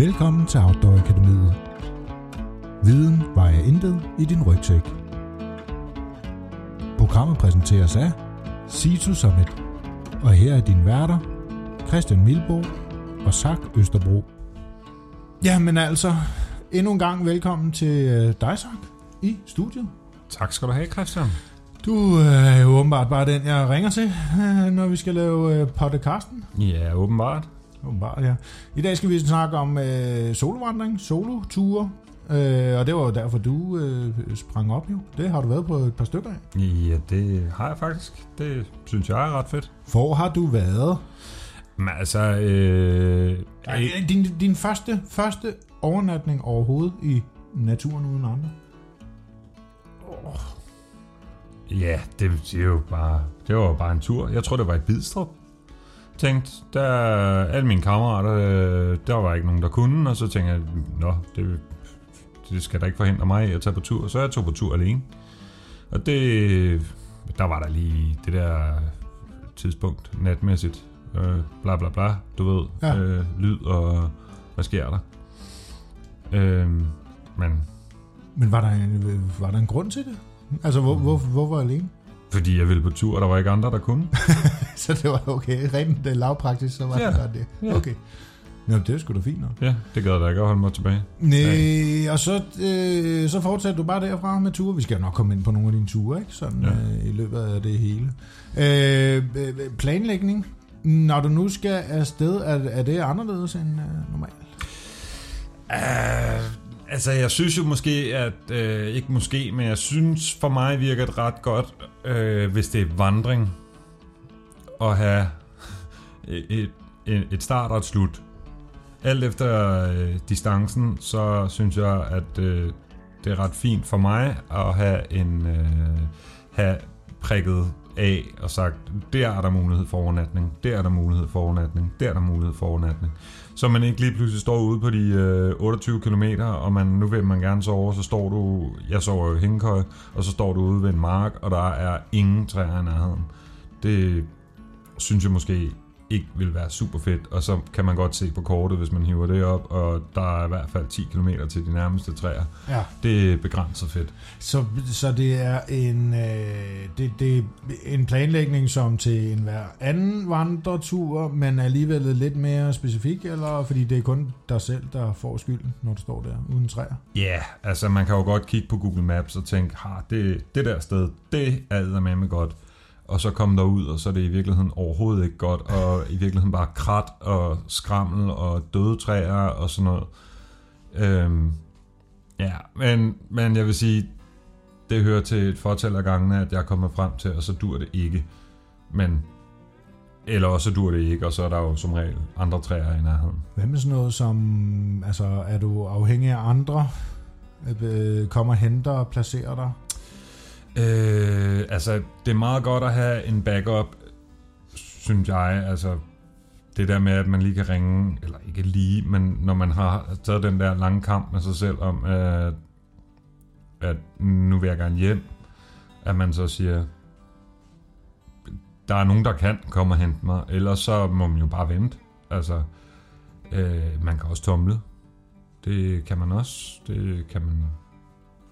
Velkommen til Outdoor Akademiet. Viden vejer intet i din rygsæk. Programmet præsenteres af Situ Summit. Og her er dine værter, Christian Milbo og Sak Østerbro. Ja, men altså, endnu en gang velkommen til øh, dig, Sak, i studiet. Tak skal du have, Christian. Du er jo åbenbart bare den, jeg ringer til, øh, når vi skal lave øh, podcasten. Ja, åbenbart. Åbenbart, ja. I dag skal vi snakke om øh, solovandring, soloture, øh, og det var jo derfor, du øh, sprang op jo. Det har du været på et par stykker af. Ja, det har jeg faktisk. Det synes jeg er ret fedt. Hvor har du været? Men altså, øh, din, din første, første overnatning overhovedet i naturen uden andre? ja, det, det er jo bare, det var jo bare en tur. Jeg tror, det var i Bidstrup. Tænkte, der alle mine kammerater, øh, der var ikke nogen, der kunne, og så tænkte jeg, nå, det, det skal da ikke forhindre mig i at tage på tur. Så jeg tog på tur alene. Og det, der var der lige det der tidspunkt natmæssigt. Øh, bla bla bla, du ved. Ja. Øh, lyd og hvad sker der? Øh, men Men var der en, var der en grund til det? Altså, hvor, hvor, hvor var alene? Fordi jeg ville på tur, og der var ikke andre, der kunne. så det var okay. Rent uh, lavpraktisk, så var Ja. det det. Ja. Okay. Nå, det er sgu da fint nok. Ja, det gad da ikke at holde mig tilbage. Nej, og så, øh, så fortsatte du bare derfra med ture. Vi skal jo nok komme ind på nogle af dine ture, ikke? Sådan Ja. øh, i løbet af det hele. Øh, øh, planlægning. Når du nu skal afsted, er, er det anderledes end øh, normalt? Uh, altså, jeg synes jo måske, at... Øh, ikke måske, men jeg synes for mig virker det ret godt, øh, hvis det er vandring, at have et, et, et start og et slut. Alt efter øh, distancen, så synes jeg, at øh, det er ret fint for mig at have en Øh, have prikket af og sagt, der er der mulighed for overnatning, der er der mulighed for overnatning, der er der mulighed for overnatning. Så man ikke lige pludselig står ude på de øh, 28 km, og man, nu vil man gerne sove, så står du, jeg sover jo i hængekøj, og så står du ude ved en mark, og der er ingen træer i nærheden. Det synes jeg måske ikke vil være super fedt, og så kan man godt se på kortet, hvis man hiver det op, og der er i hvert fald 10 km til de nærmeste træer. Ja. Det er begrænset fedt. Så, så det er en, øh, det, det er en planlægning som til en hver anden vandretur, men alligevel lidt mere specifik, eller fordi det er kun dig selv, der får skylden, når du står der uden træer? Ja, yeah, altså man kan jo godt kigge på Google Maps og tænke, har det, det der sted, det er med godt. Og så komme derud, og så er det i virkeligheden overhovedet ikke godt, og i virkeligheden bare krat og skrammel og døde træer og sådan noget. Øhm, ja, men, men jeg vil sige, det hører til et fortal af gangene, at jeg kommer frem til, og så dur det ikke. Men, eller også dur det ikke, og så er der jo som regel andre træer i nærheden. Hvad med sådan noget som, altså er du afhængig af andre, øh, kommer og henter og placerer dig? Øh, altså, det er meget godt at have en backup, synes jeg. Altså, det der med, at man lige kan ringe, eller ikke lige, men når man har taget den der lange kamp med sig selv om, at, at nu vil jeg gerne hjem, at man så siger, der er nogen, der kan komme og hente mig, ellers så må man jo bare vente. Altså, øh, man kan også tumle. Det kan man også. Det kan man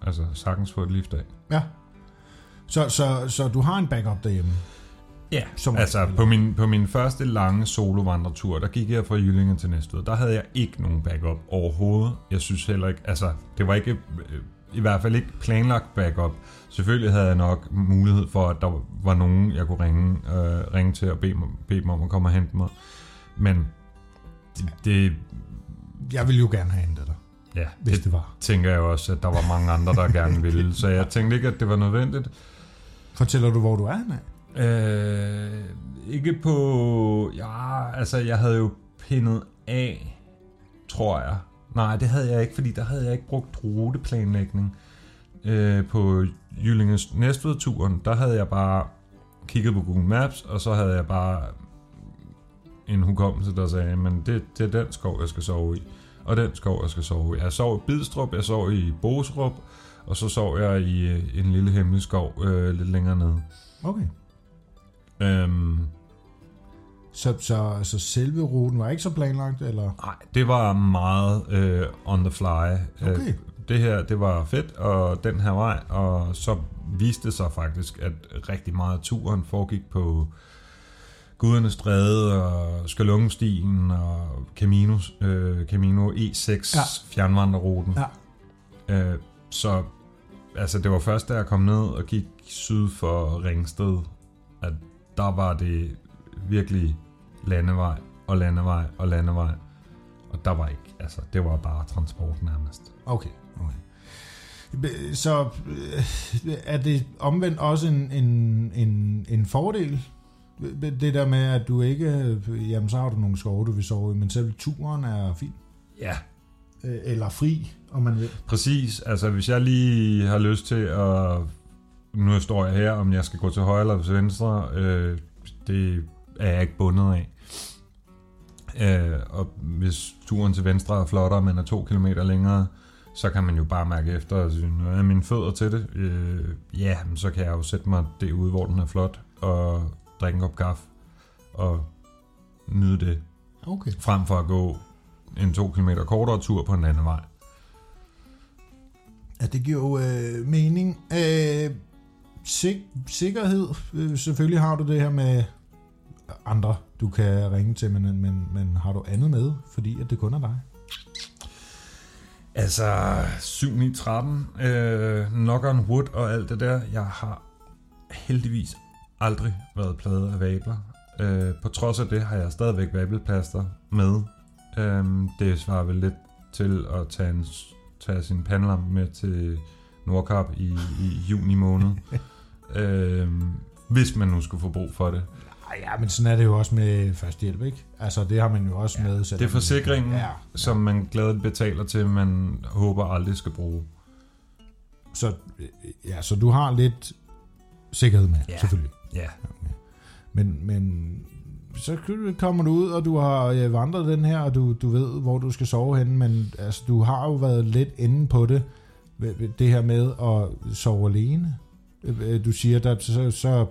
altså sagtens få et lift af. Ja. Så, så, så du har en backup derhjemme? Ja, Som altså på min, på min første lange solovandretur, der gik jeg fra Jyllinge til Næstved. Der havde jeg ikke nogen backup overhovedet. Jeg synes heller ikke, altså det var ikke, øh, i hvert fald ikke planlagt backup. Selvfølgelig havde jeg nok mulighed for, at der var nogen, jeg kunne ringe, øh, ringe til og bede, bede dem om at komme og hente mig. Men det, det Jeg vil jo gerne have hentet dig, ja, hvis det det var. tænker jeg også, at der var mange andre, der gerne ville. Så jeg tænkte ikke, at det var nødvendigt. Fortæller du, hvor du er henne? Øh, ikke på... Ja, altså jeg havde jo pinnet af, tror jeg. Nej, det havde jeg ikke, fordi der havde jeg ikke brugt ruteplanlægning. Øh, på Jyllinges Næstved-turen, der havde jeg bare kigget på Google Maps, og så havde jeg bare en hukommelse, der sagde, men det, det er den skov, jeg skal sove i. Og den skov, jeg skal sove i. Jeg sov i Bidstrup, jeg sov i Boserup, og så sov jeg i øh, en lille hemmelig skov øh, lidt længere nede. Okay. Øhm, Så, så, så selve ruten var ikke så planlagt, eller? Nej, det var meget øh, on the fly. Okay. Øh, det her, det var fedt, og den her vej, og så viste det sig faktisk, at rigtig meget af turen foregik på Gudernes Stræde og Skalungestien og Camino, øh, Camino E6 Ja. ja. fjernvandrerruten. Ja. Øh, så altså, det var først, da jeg kom ned og gik syd for Ringsted, at der var det virkelig landevej og landevej og landevej. Og der var ikke, altså det var bare transport nærmest. Okay. okay. Så øh, er det omvendt også en, en, en, en fordel, det der med, at du ikke, jamen så har du nogle skove, du vil sove i, men selv turen er fin, Ja, Øh, eller fri, om man vil. præcis. Altså hvis jeg lige har lyst til at, nu står jeg her, om jeg skal gå til højre eller til venstre, øh, det er jeg ikke bundet af. Øh, og hvis turen til venstre er flottere, men er to kilometer længere, så kan man jo bare mærke efter nu er mine fødder til det. Øh, ja, så kan jeg jo sætte mig derude, hvor den er flot, og drikke en kop kaffe, og nyde det, Okay. frem for at gå en to kilometer kortere tur på en anden vej. Ja, det giver jo øh, mening. Øh, sik- sikkerhed, øh, selvfølgelig har du det her med andre, du kan ringe til, men, men, men har du andet med, fordi at det kun er dig? Altså, 7-9-13, øh, knock on wood og alt det der. Jeg har heldigvis aldrig været pladet af vabler. Øh, på trods af det har jeg stadigvæk vabelplaster med. Øh, det svarer vel lidt til at tage, en, tage sin pandelampe med til Nordkap i, i juni måned. øh, hvis man nu skulle få brug for det. Ja, men sådan er det jo også med førstehjælp, ikke? Altså, det har man jo også med. Det er forsikringen, Ja, ja, som man gladeligt betaler til, man håber aldrig skal bruge. Så, ja, så du har lidt sikkerhed med, Ja. selvfølgelig. Ja, Men, men så kommer du ud, og du har øh, vandret den her, og du, du ved, hvor du skal sove henne, men altså, du har jo været lidt inde på det, det her med at sove alene. Øh, øh, Du siger, der, så, så,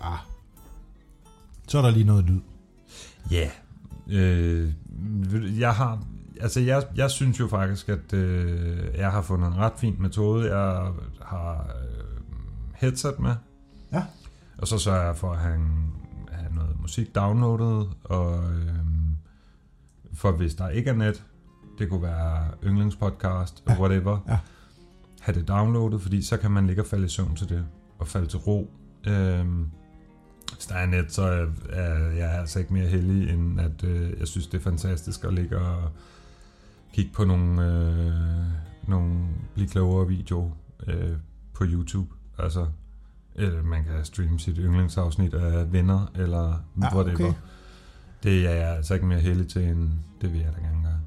ah, så er der lige noget lyd. Ja. Øh, jeg har... Altså, jeg, jeg synes jo faktisk, at øh, jeg har fundet en ret fin metode. Jeg har øh, headset med. Ja. Og så sørger jeg for at have, en, musik downloadet. Og øh, for hvis der ikke er net, det kunne være yndlingspodcast, Ja. whatever. Ja. Have det downloadet, fordi så kan man ligge og falde i søvn til det. Og falde til ro. Øh, hvis der er net, så er er jeg altså ikke mere heldig, end at øh, jeg synes, det er fantastisk at ligge og kigge på nogle, øh, nogle blive klogere video øh, på YouTube. Altså, øh, man kan streame sit yndlingsafsnit af Venner, eller ja, whatever. okay. Det er jeg altså ikke mere heldig til, end det vil jeg da gerne gøre.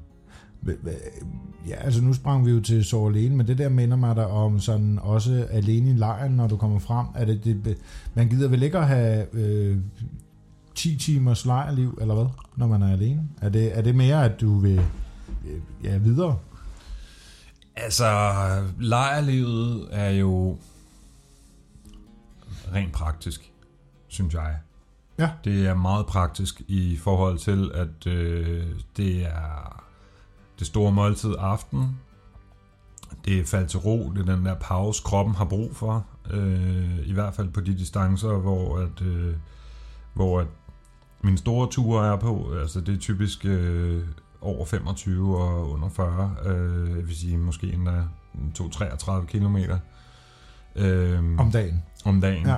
Ja, altså nu sprang vi jo til sove alene, men det der minder mig der om sådan også alene i lejren, når du kommer frem. Er det, det, man gider vel ikke at have øh, 10 timers lejrliv, eller hvad, når man er alene? Er det, er det mere, at du vil øh, ja, videre? Altså, lejrlivet er jo rent praktisk, synes jeg. Ja. Det er meget praktisk i forhold til, at øh, det er det store måltid aften. Det er fald til ro, det er den der pause, kroppen har brug for. Øh, I hvert fald på de distancer, hvor at, øh, hvor at mine store ture er på. Altså det er typisk øh, over 25 og under 40. Øh, jeg vil sige måske endda 2-33 kilometer. Øh, Om dagen? Om dagen. Ja.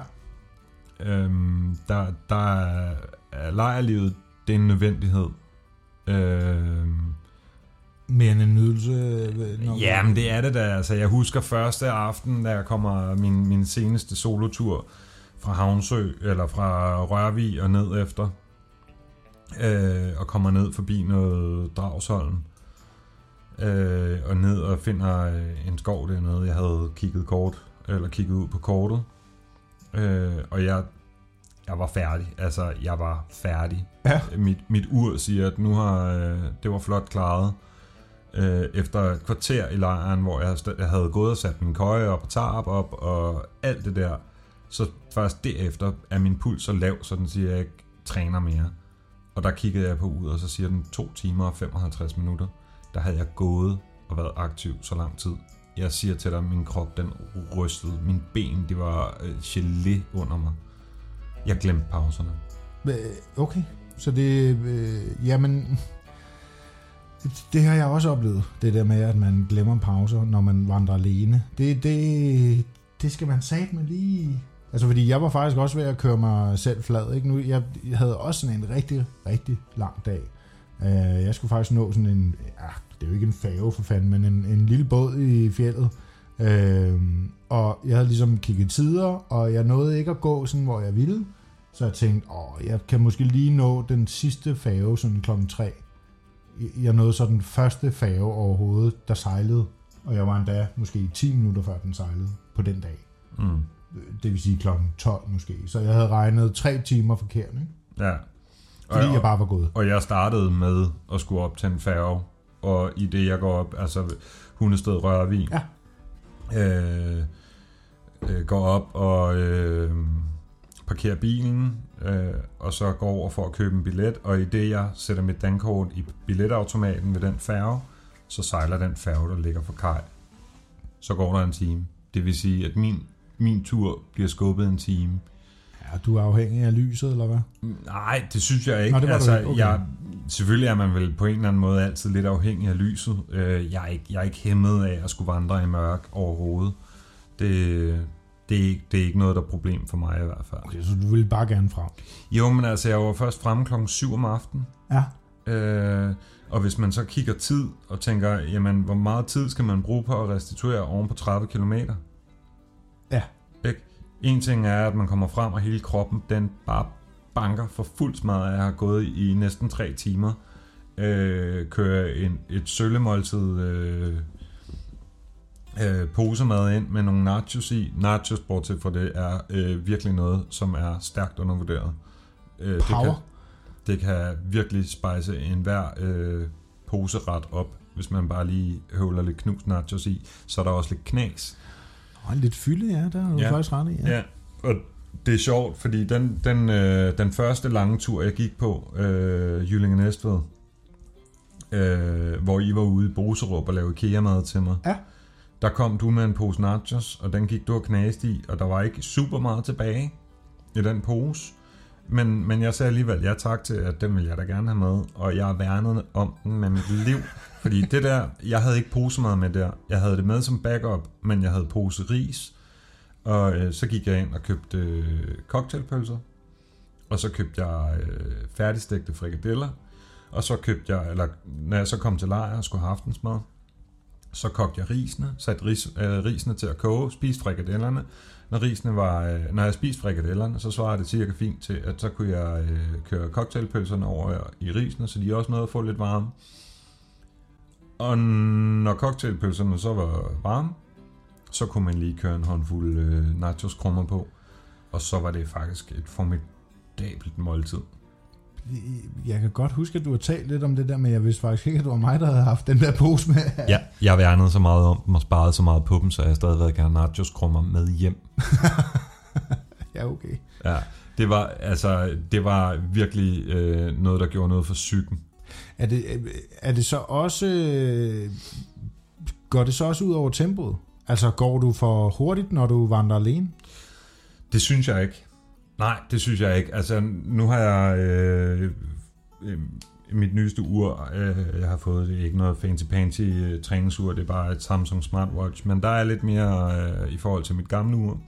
Øhm, der, der er, er lejrlivet, det er en nødvendighed. Øhm, Mere end en nydelse? øh, ja, men det er det da. Altså, jeg husker første aften, da jeg kommer min, min seneste solotur fra Havnsø, eller fra Rørvig og ned efter, øh, og kommer ned forbi noget Dragsholm, øh, og ned og finder en skov dernede. Jeg havde kigget kort, eller kigget ud på kortet, øh, og jeg, jeg var færdig. Altså, jeg var færdig. Ja. Mit, mit ur siger, at nu har øh, det var flot klaret. Øh, efter et kvarter i lejren, hvor jeg, jeg havde gået og sat min køje op og tarp op og alt det der, så først derefter er min puls så lav, så den siger, at jeg ikke træner mere. Og der kiggede jeg på ud, og så siger den 2 timer og 55 minutter. Der havde jeg gået og været aktiv så lang tid. Jeg siger til dig, min krop den rystede. Min ben, det var øh, gelé under mig. Jeg glemte pauserne. Okay, så det... Øh, jamen... Det, det har jeg også oplevet, det der med, at man glemmer pauser, når man vandrer alene. Det, det, det skal man sagt med lige... Altså, fordi jeg var faktisk også ved at køre mig selv flad, ikke? Nu, jeg, jeg havde også sådan en rigtig, rigtig lang dag. Uh, jeg skulle faktisk nå sådan en... Ja, det er jo ikke en færge for fanden, men en, en lille båd i fjellet. Uh, og jeg havde ligesom kigget tider, og jeg nåede ikke at gå sådan, hvor jeg ville. Så jeg tænkte, åh, jeg kan måske lige nå den sidste færge sådan klokken 3. Jeg nåede så den første færge overhovedet, der sejlede. Og jeg var endda måske 10 minutter før den sejlede på den dag. Mm. Det vil sige klokken 12 måske. Så jeg havde regnet 3 timer forkert, ikke? Ja. Fordi og, jeg bare var gået. og jeg startede med at skulle op til en færge, og i det jeg går op, altså Hundested Rørvig, Ja. øh, øh, går op og øh, parkerer bilen, øh, og så går over for at købe en billet, og i det jeg sætter mit dankort i billetautomaten ved den færge, så sejler den færge, der ligger for kaj. Så går der en time. Det vil sige, at min, min tur bliver skubbet en time. Ja, du er afhængig af lyset, eller hvad? Nej, det synes jeg ikke. Nå, det var altså, ikke. Okay. jeg, selvfølgelig er man vel på en eller anden måde altid lidt afhængig af lyset. Øh, jeg, er ikke, jeg er ikke hæmmet af at skulle vandre i mørk overhovedet. Det, det, er ikke, det er ikke noget, der er problem for mig i hvert fald. Okay, så du ville bare gerne frem. Jo, men altså, jeg var først fremme klokken 7 om aftenen. Ja. Øh, og hvis man så kigger tid og tænker, jamen, hvor meget tid skal man bruge på at restituere oven på 30 km? Ja. Ikke? En ting er, at man kommer frem, og hele kroppen, den bare banker for fuld smadret. Jeg har gået i næsten tre timer. Øh, kører en, et søllemåltid øh, øh, posemad ind med nogle nachos i. Nachos, bortset fra det, er øh, virkelig noget, som er stærkt undervurderet. Øh, det Power. kan, det kan virkelig spejse enhver øh, poseret op, hvis man bare lige høvler lidt knust nachos i. Så er der også lidt knas. Nå, lidt fylde, ja, der er du Ja. faktisk ret i. Ja. Ja, og det er sjovt, fordi den, den, øh, den første lange tur, jeg gik på, øh, Jyllinge Næstved, øh, hvor I var ude i Boserup og lavede IKEA-mad til mig, Ja. der kom du med en pose nachos, og den gik du og knaste i, og der var ikke super meget tilbage i den pose. Men, men jeg sagde alligevel ja tak til, at den vil jeg da gerne have med, og jeg har værnet om den med mit liv. Fordi det der, jeg havde ikke posemad med der. Jeg havde det med som backup, men jeg havde pose ris. Og øh, så gik jeg ind og købte øh, cocktailpølser. Og så købte jeg øh, færdigstegte frikadeller. Og så købte jeg, eller når jeg så kom til lejr og skulle have aftensmad, så kogte jeg risene, satte ris, øh, risene til at koge, spiste frikadellerne. Når risene var, øh, når jeg spiste frikadellerne, så svarede det cirka fint til, at så kunne jeg øh, køre cocktailpølserne over i risene, så de også nåede at få lidt varme. Og når cocktailpølserne så var varme, så kunne man lige køre en håndfuld øh, nachos-krummer på. Og så var det faktisk et formidabelt måltid. Jeg kan godt huske, at du har talt lidt om det der, men jeg vidste faktisk ikke, at det var mig, der havde haft den der pose med. Ja, jeg værnede så meget om dem og sparede så meget på dem, så jeg stadigvæk har nachos-krummer med hjem. ja, okay. Ja, det var, altså, det var virkelig øh, noget, der gjorde noget for psyken. Er det, er det så også... øh, Går det så også ud over tempoet? Altså, går du for hurtigt, når du vandrer alene? Det synes jeg ikke. Nej, det synes jeg ikke. Altså, nu har jeg øh, øh, mit nyeste ur, øh, jeg har fået det er ikke noget fancy-pansy øh, træningsur, det er bare et Samsung Smartwatch, men der er lidt mere øh, i forhold til mit gamle ur.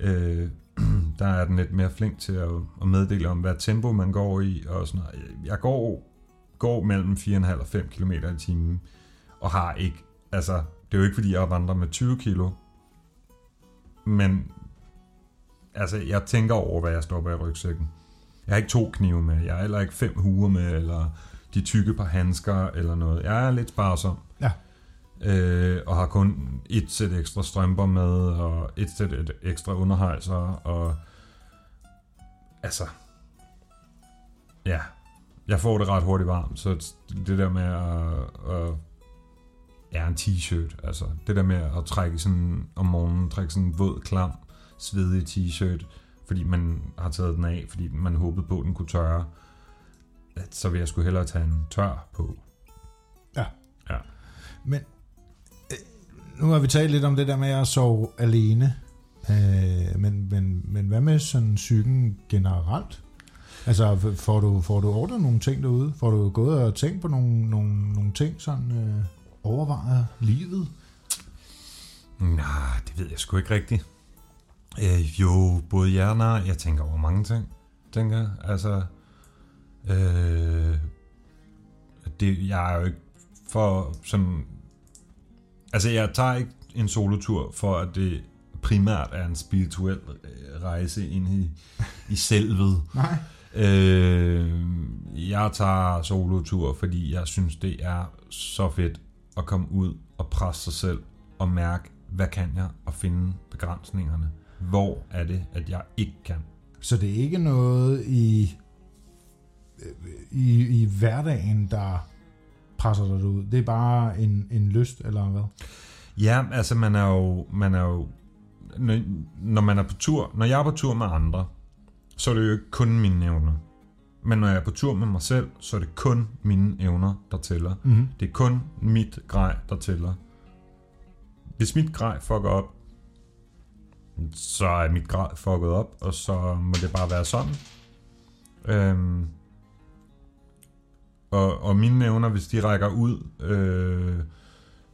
Øh, der er den lidt mere flink til at, at meddele om, hvad tempo man går i, og sådan noget. Jeg går, går mellem 4,5 og 5 km i timen, og har ikke, altså, det er jo ikke fordi, jeg vandrer med 20 kilo, men altså, jeg tænker over, hvad jeg stopper i rygsækken. Jeg har ikke to knive med, jeg har heller ikke fem huer med, eller de tykke par handsker, eller noget. Jeg er lidt sparsom. Ja. Øh, og har kun et sæt ekstra strømper med, og et sæt et ekstra underhejser, og altså, ja, jeg får det ret hurtigt varmt, så det der med at, at ja, en t-shirt, altså det der med at trække sådan om morgenen, trække sådan en våd, klam, svedig t-shirt, fordi man har taget den af, fordi man håbede på, at den kunne tørre. at så vil jeg sgu hellere tage en tør på. Ja. Ja. Men øh, nu har vi talt lidt om det der med at sove alene. Øh, men, men, men hvad med sådan psyken generelt? Altså, får du, får du ordnet nogle ting derude? Får du gået og tænkt på nogle, nogle, nogle ting, sådan øh, overvejet livet? Nej, det ved jeg sgu ikke rigtigt. Øh, jo, både nej. Jeg tænker over mange ting, tænker jeg. Altså, øh, det, jeg er jo ikke for sådan... Altså, jeg tager ikke en solotur for, at det primært er en spirituel øh, rejse ind i, i selvet. Nej. Øh, jeg tager solotur, fordi jeg synes, det er så fedt at komme ud og presse sig selv og mærke, hvad kan jeg, og finde begrænsningerne. Hvor er det, at jeg ikke kan? Så det er ikke noget i, i, i hverdagen, der presser dig ud. Det er bare en, en lyst, eller hvad? Ja, altså man er jo, man er jo når, når man er på tur, når jeg er på tur med andre, så er det jo ikke kun mine evner. Men når jeg er på tur med mig selv, så er det kun mine evner, der tæller. Mm-hmm. Det er kun mit grej, der tæller. Hvis mit grej fucker op, så er mit grad fucket op, og så må det bare være sådan. Øhm, og, og mine evner, hvis de rækker ud øh,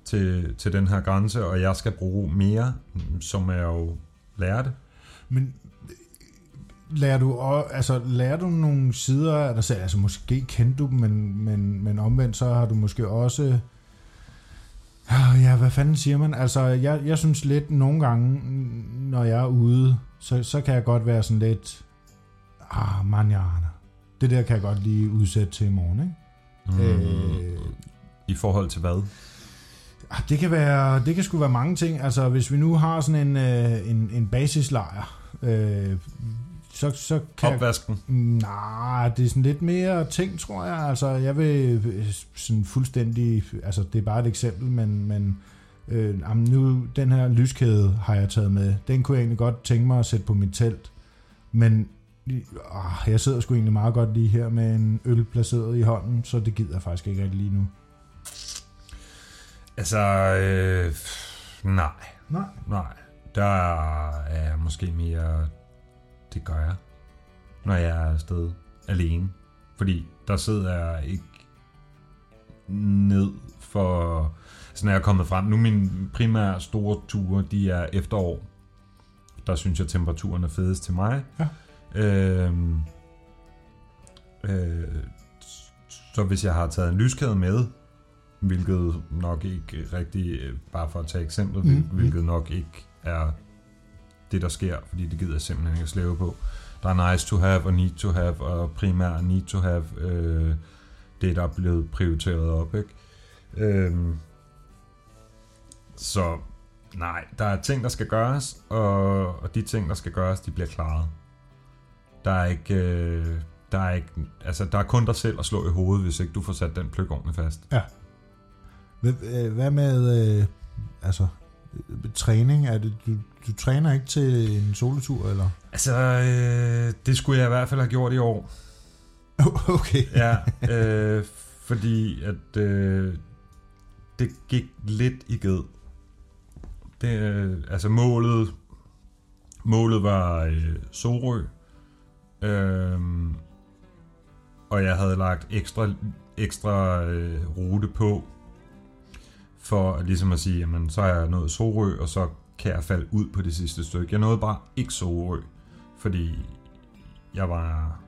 til, til den her grænse, og jeg skal bruge mere, så må jeg jo lære det. Men lærer du, altså, lærer du nogle sider af dig selv? Altså måske kendte du dem, men, men, men omvendt så har du måske også... Ah, Ja, hvad fanden siger man? Altså, jeg, jeg synes lidt nogle gange, når jeg er ude, så, så kan jeg godt være sådan lidt... Ah, manjana. Det der kan jeg godt lige udsætte til i morgen, ikke? Mm. Øh, I forhold til hvad? Ah, Det kan være, det kan sgu være mange ting. Altså, hvis vi nu har sådan en, øh, en, en basislejr, øh, så, så kan jeg, Opvasken. Nej, det er sådan lidt mere ting, tror jeg. Altså, jeg vil øh, sådan fuldstændig... Altså, det er bare et eksempel, men, men øh, jamen nu, den her lyskæde har jeg taget med. Den kunne jeg egentlig godt tænke mig at sætte på mit telt. Men øh, jeg sidder sgu egentlig meget godt lige her med en øl placeret i hånden, så det gider jeg faktisk ikke rigtig lige nu. Altså, øh, nej. Nej. Nej, der er måske mere, det gør jeg, når jeg er afsted alene. Fordi der sidder jeg ikke ned for, altså når jeg er kommet frem. Nu mine primære store ture, de er efterår. Der synes jeg, temperaturen er fedest til mig. Ja. Øhm, øh, så hvis jeg har taget en lyskæde med, hvilket nok ikke rigtig, øh, bare for at tage eksemplet, Mm, mm, mm. hvilket nok ikke er det, der sker, fordi det gider jeg simpelthen ikke at slæve på. Der er nice to have og need to have, og primært need to have øh, det, der er blevet prioriteret op. Ikke? Øh, så nej, der er ting, der skal gøres, og, og de ting, der skal gøres, de bliver klaret. Der er ikke... Øh, der er, ikke, altså, der er kun dig selv at slå i hovedet, hvis ikke du får sat den pløk ordentligt fast. Ja. hvad øh, med øh, altså, træning? Er det, du, du træner ikke til en solotur, eller? Altså, øh, det skulle jeg i hvert fald have gjort i år. Okay. Ja, øh, fordi at øh, det gik lidt i ged. Det, øh, altså målet, målet var øh, Sorø, øh, og jeg havde lagt ekstra, ekstra øh, rute på, for ligesom at sige, jamen så er jeg nået Sorø, og så kan jeg falde ud på det sidste stykke. Jeg nåede bare ikke Sorø, fordi jeg var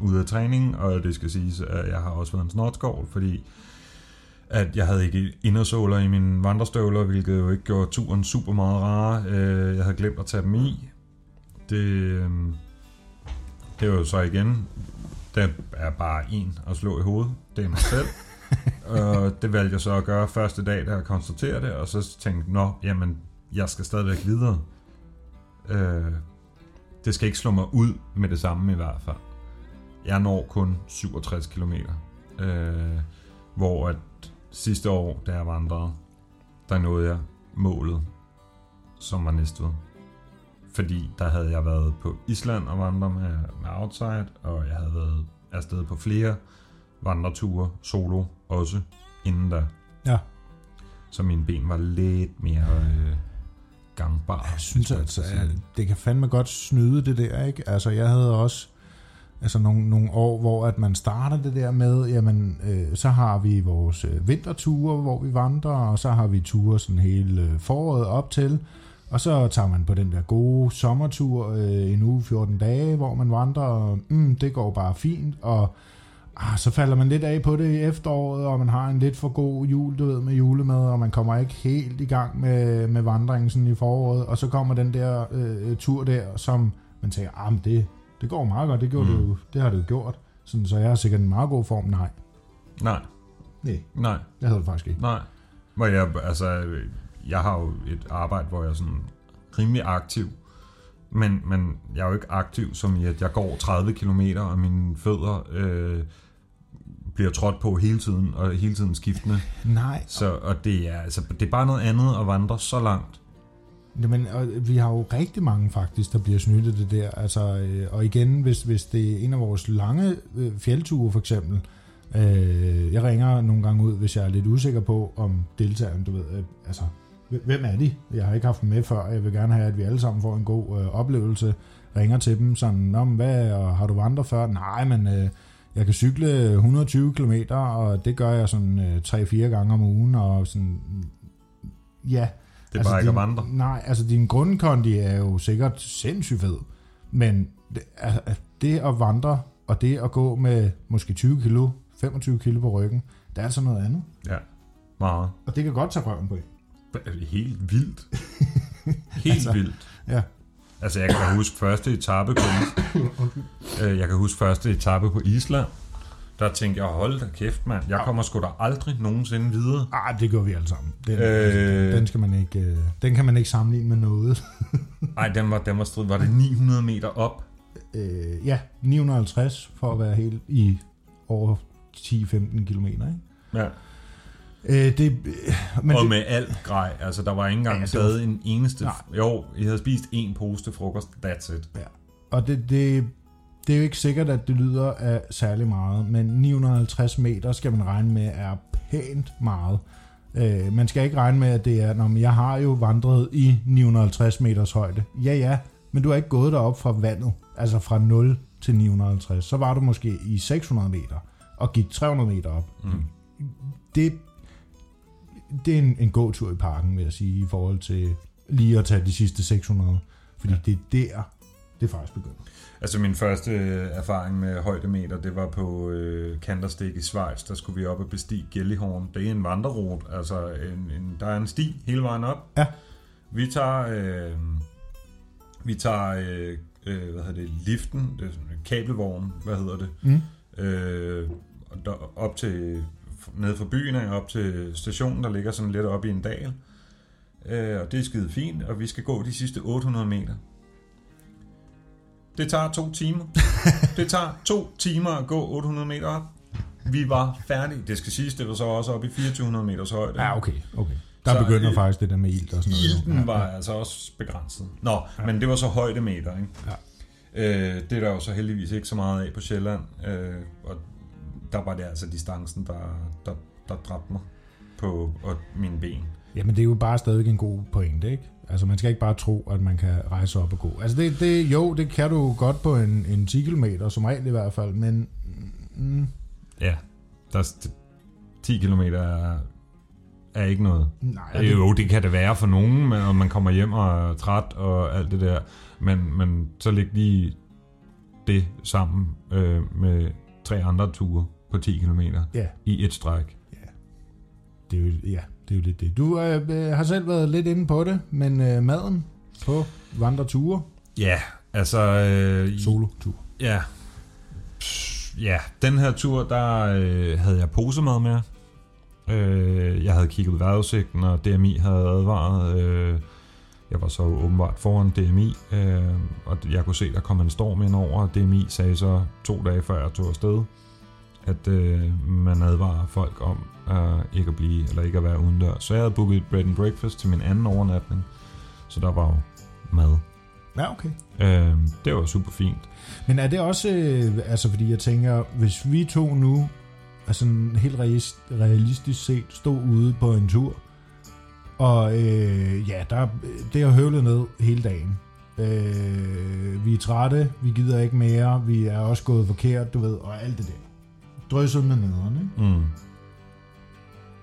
ude af træning, og det skal siges, at jeg har også været en snortskov, fordi at jeg havde ikke indersåler i mine vandrestøvler, hvilket jo ikke gjorde turen super meget rar. Øh, jeg havde glemt at tage dem i. Det, øhm, det var jo så igen, det er bare en at slå i hovedet. Det er mig selv. og det valgte jeg så at gøre første dag, da jeg konstaterede det, og så tænkte jeg, nå, jamen, jeg skal stadigvæk videre. Øh, det skal ikke slå mig ud med det samme i hvert fald. Jeg når kun 67 km. Øh, hvor at sidste år, da jeg vandrede, der nåede jeg målet, som var Næstved. Fordi der havde jeg været på Island og vandret med, med Outside, og jeg havde været afsted på flere vandreture solo også inden da. Ja. Så mine ben var lidt mere øh, gangbare. Jeg synes altså, at det kan fandme godt snyde det der, ikke? Altså, jeg havde også altså nogle, nogle år, hvor at man starter det der med, jamen, øh, så har vi vores øh, vinterture, hvor vi vandrer, og så har vi ture sådan hele øh, foråret op til, og så tager man på den der gode sommertur øh, en uge, 14 dage, hvor man vandrer, og mm, det går bare fint, og ah, så falder man lidt af på det i efteråret, og man har en lidt for god jul, du ved, med julemad, og man kommer ikke helt i gang med, med vandringen sådan i foråret, og så kommer den der øh, tur der, som man tænker, ah, men det, det går meget godt, det, gjorde Mm. du, det har du gjort, sådan, så jeg har sikkert en meget god form. Nej, Nej, nej, nej, det havde du faktisk ikke. nej. Hvor jeg, altså, jeg har jo et arbejde, hvor jeg er sådan rimelig aktiv. Men, men jeg er jo ikke aktiv, som i, at jeg går 30 km, og mine fødder øh, bliver trådt på hele tiden, og hele tiden skiftende. Nej, Så, og det er, altså, det er bare noget andet at vandre så langt. Jamen, og vi har jo rigtig mange faktisk, der bliver snyttet det der. Altså, øh, og igen, hvis, hvis det er en af vores lange øh, fjeldture for eksempel, øh, jeg ringer nogle gange ud, hvis jeg er lidt usikker på, om deltageren, du ved, øh, altså, hvem er de? Jeg har ikke haft dem med før, jeg vil gerne have, at vi alle sammen får en god øh, oplevelse. Ringer til dem sådan, men hvad, og har du vandret før? Nej, men øh, jeg kan cykle 120 km, og det gør jeg sådan øh, 3-4 gange om ugen, og sådan, ja, Det er altså, bare ikke din, at vandre. Nej, altså din grundkondi er jo sikkert sindssygt fed, men det, altså, det at vandre, og det at gå med måske 20 kilo, 25 kilo på ryggen, det er altså noget andet. Ja, meget. Og det kan godt tage røven på en. Helt vildt. Helt Altså, vildt. Ja. Altså, jeg kan huske første etape på, øh, jeg kan huske første etape på Island. Der tænkte jeg, hold da kæft, mand. Jeg kommer sgu da aldrig nogensinde videre. Ah, det gør vi alle sammen. Den, Øh. øh... den, skal man ikke, øh, den kan man ikke sammenligne med noget. Nej, den var, den var strid. Var det 900 meter op? øh, ja, 950 for at være helt i over 10-15 kilometer, ikke? Ja. Øh, det, øh, men og det, med alt grej. Altså, der var ikke engang Ja, ja, det var- en eneste... Nej. Jo, I havde spist en pose til frokost. That's it. Og det, det, det er jo ikke sikkert, at det lyder af særlig meget, men 950 meter skal man regne med er pænt meget. Øh, man skal ikke regne med, at det er, når jeg har jo vandret i 950 meters højde. Ja, ja, men du har ikke gået derop fra vandet, altså fra 0 til 950. Så var du måske i 600 meter og gik 300 meter op. Mm. Det, det er en, en gåtur i parken, vil jeg sige, i forhold til lige at tage de sidste 600. Fordi ja. det er der, det er faktisk begyndt. Altså min første øh, erfaring med højdemeter, det var på øh, Kanterstik i Schweiz. Der skulle vi op og bestige Gellihorn. Det er en vandrerute, altså en, en, der er en sti hele vejen op. Ja. Vi tager, øh, vi tager øh, øh, hvad hedder det, liften, det er sådan en kabelvogn, hvad hedder det, Mm. øh, og der, op til, nede fra byen af, op til stationen, der ligger sådan lidt op i en dal. Øh, og det er skide fint, og vi skal gå de sidste 800 meter. Det tager to timer. det tager to timer at gå 800 meter op. Vi var færdige. Det skal siges, det var så også op i 2400 meters højde. Ja, okay, okay. Der Så, begynder øh, faktisk det der med ilt og sådan noget. Ilten Ja, var ja. altså også begrænset. Nå, ja. men det var så højdemeter, ikke? Ja. Øh, det er der jo så heldigvis ikke så meget af på Sjælland. Øh, og der var det altså distancen, der, der, der dræbte mig på og mine ben. Jamen, det er jo bare stadig en god pointe, ikke? Altså, man skal ikke bare tro, at man kan rejse op og gå. Altså, det, det, jo, det kan du godt på en, en 10 km, som regel i hvert fald, men... Mm, Ja, der er, 10 km er, er ikke noget. nej, Ja, jo, det kan det være for nogen, men, og man kommer hjem og er træt og alt det der. Men, men så læg lige det sammen øh, med tre andre ture på 10 km Ja, i et stræk. det er jo, ja, det er jo lidt det. Du øh, øh, har selv været lidt inde på det, men øh, maden på vandreture, Ja, altså... Øh, solo-tur. Ja. Ja, den her tur, der øh, havde jeg posemad med. Øh, jeg havde kigget vejrudsigten, og DMI havde advaret. Øh, jeg var så åbenbart foran DMI, øh, og jeg kunne se, der kom en storm ind over. og DMI sagde så to dage før jeg tog afsted, at øh, man advarer folk om øh, ikke at blive, eller ikke at være udendørs. Så jeg havde booket et bread and breakfast til min anden overnatning, så der var jo mad. Ja, okay. Øh, det var super fint. Men er det også, øh, altså fordi jeg tænker, hvis vi to nu altså en helt realist- realistisk set stå ude på en tur, og øh, ja, der, det har høvlet ned hele dagen. Øh, vi er trætte, vi gider ikke mere, vi er også gået forkert, du ved, og alt det der. Drysset med nederne, ikke? Mm.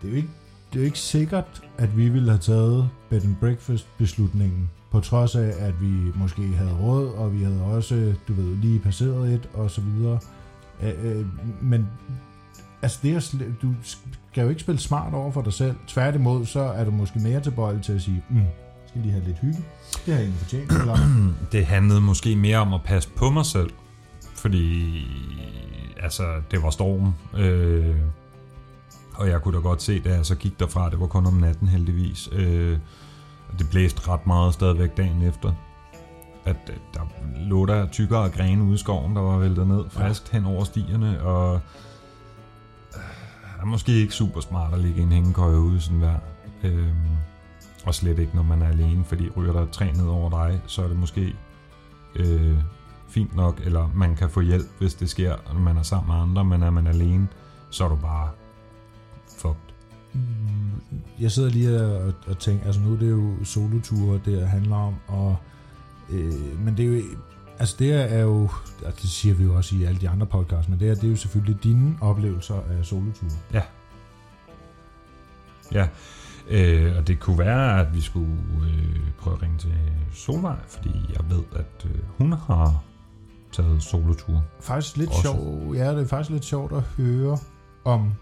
Det er jo ikke, det er jo ikke sikkert, at vi ville have taget bed and breakfast beslutningen, på trods af, at vi måske havde råd, og vi havde også, du ved, lige passeret et, og så videre. Øh, øh, men altså det er, du skal jo ikke spille smart over for dig selv. Tværtimod, så er du måske mere tilbøjelig til at sige, mm, skal lige have lidt hygge. Det har jeg egentlig fortjent. Eller, Det handlede måske mere om at passe på mig selv, fordi altså, det var storm, øh, og jeg kunne da godt se, da jeg så gik derfra, det var kun om natten heldigvis, øh, og det blæste ret meget stadigvæk dagen efter, at øh, der lå der tykkere grene ude i skoven, der var væltet ned friskt hen over stierne, og øh, er måske ikke super smart at ligge i en hængekøje ude sådan der. Øh, og slet ikke, når man er alene, fordi ryger der et træ ned over dig, så er det måske øh, fint nok, eller man kan få hjælp, hvis det sker, når man er sammen med andre, men er man alene, så er du bare fucked. jeg sidder lige og, og tænker, altså nu er det jo soloture, det handler om, og, øh, men det er jo, altså det er jo, og det siger vi jo også i alle de andre podcasts, men det er, det er jo selvfølgelig dine oplevelser af soloture. Ja. Ja, øh, og det kunne være, at vi skulle øh, prøve at ringe til Solvej, fordi jeg ved, at øh, hun har taget solotur. Faktisk lidt Også. sjovt, ja, det er faktisk lidt sjovt at høre om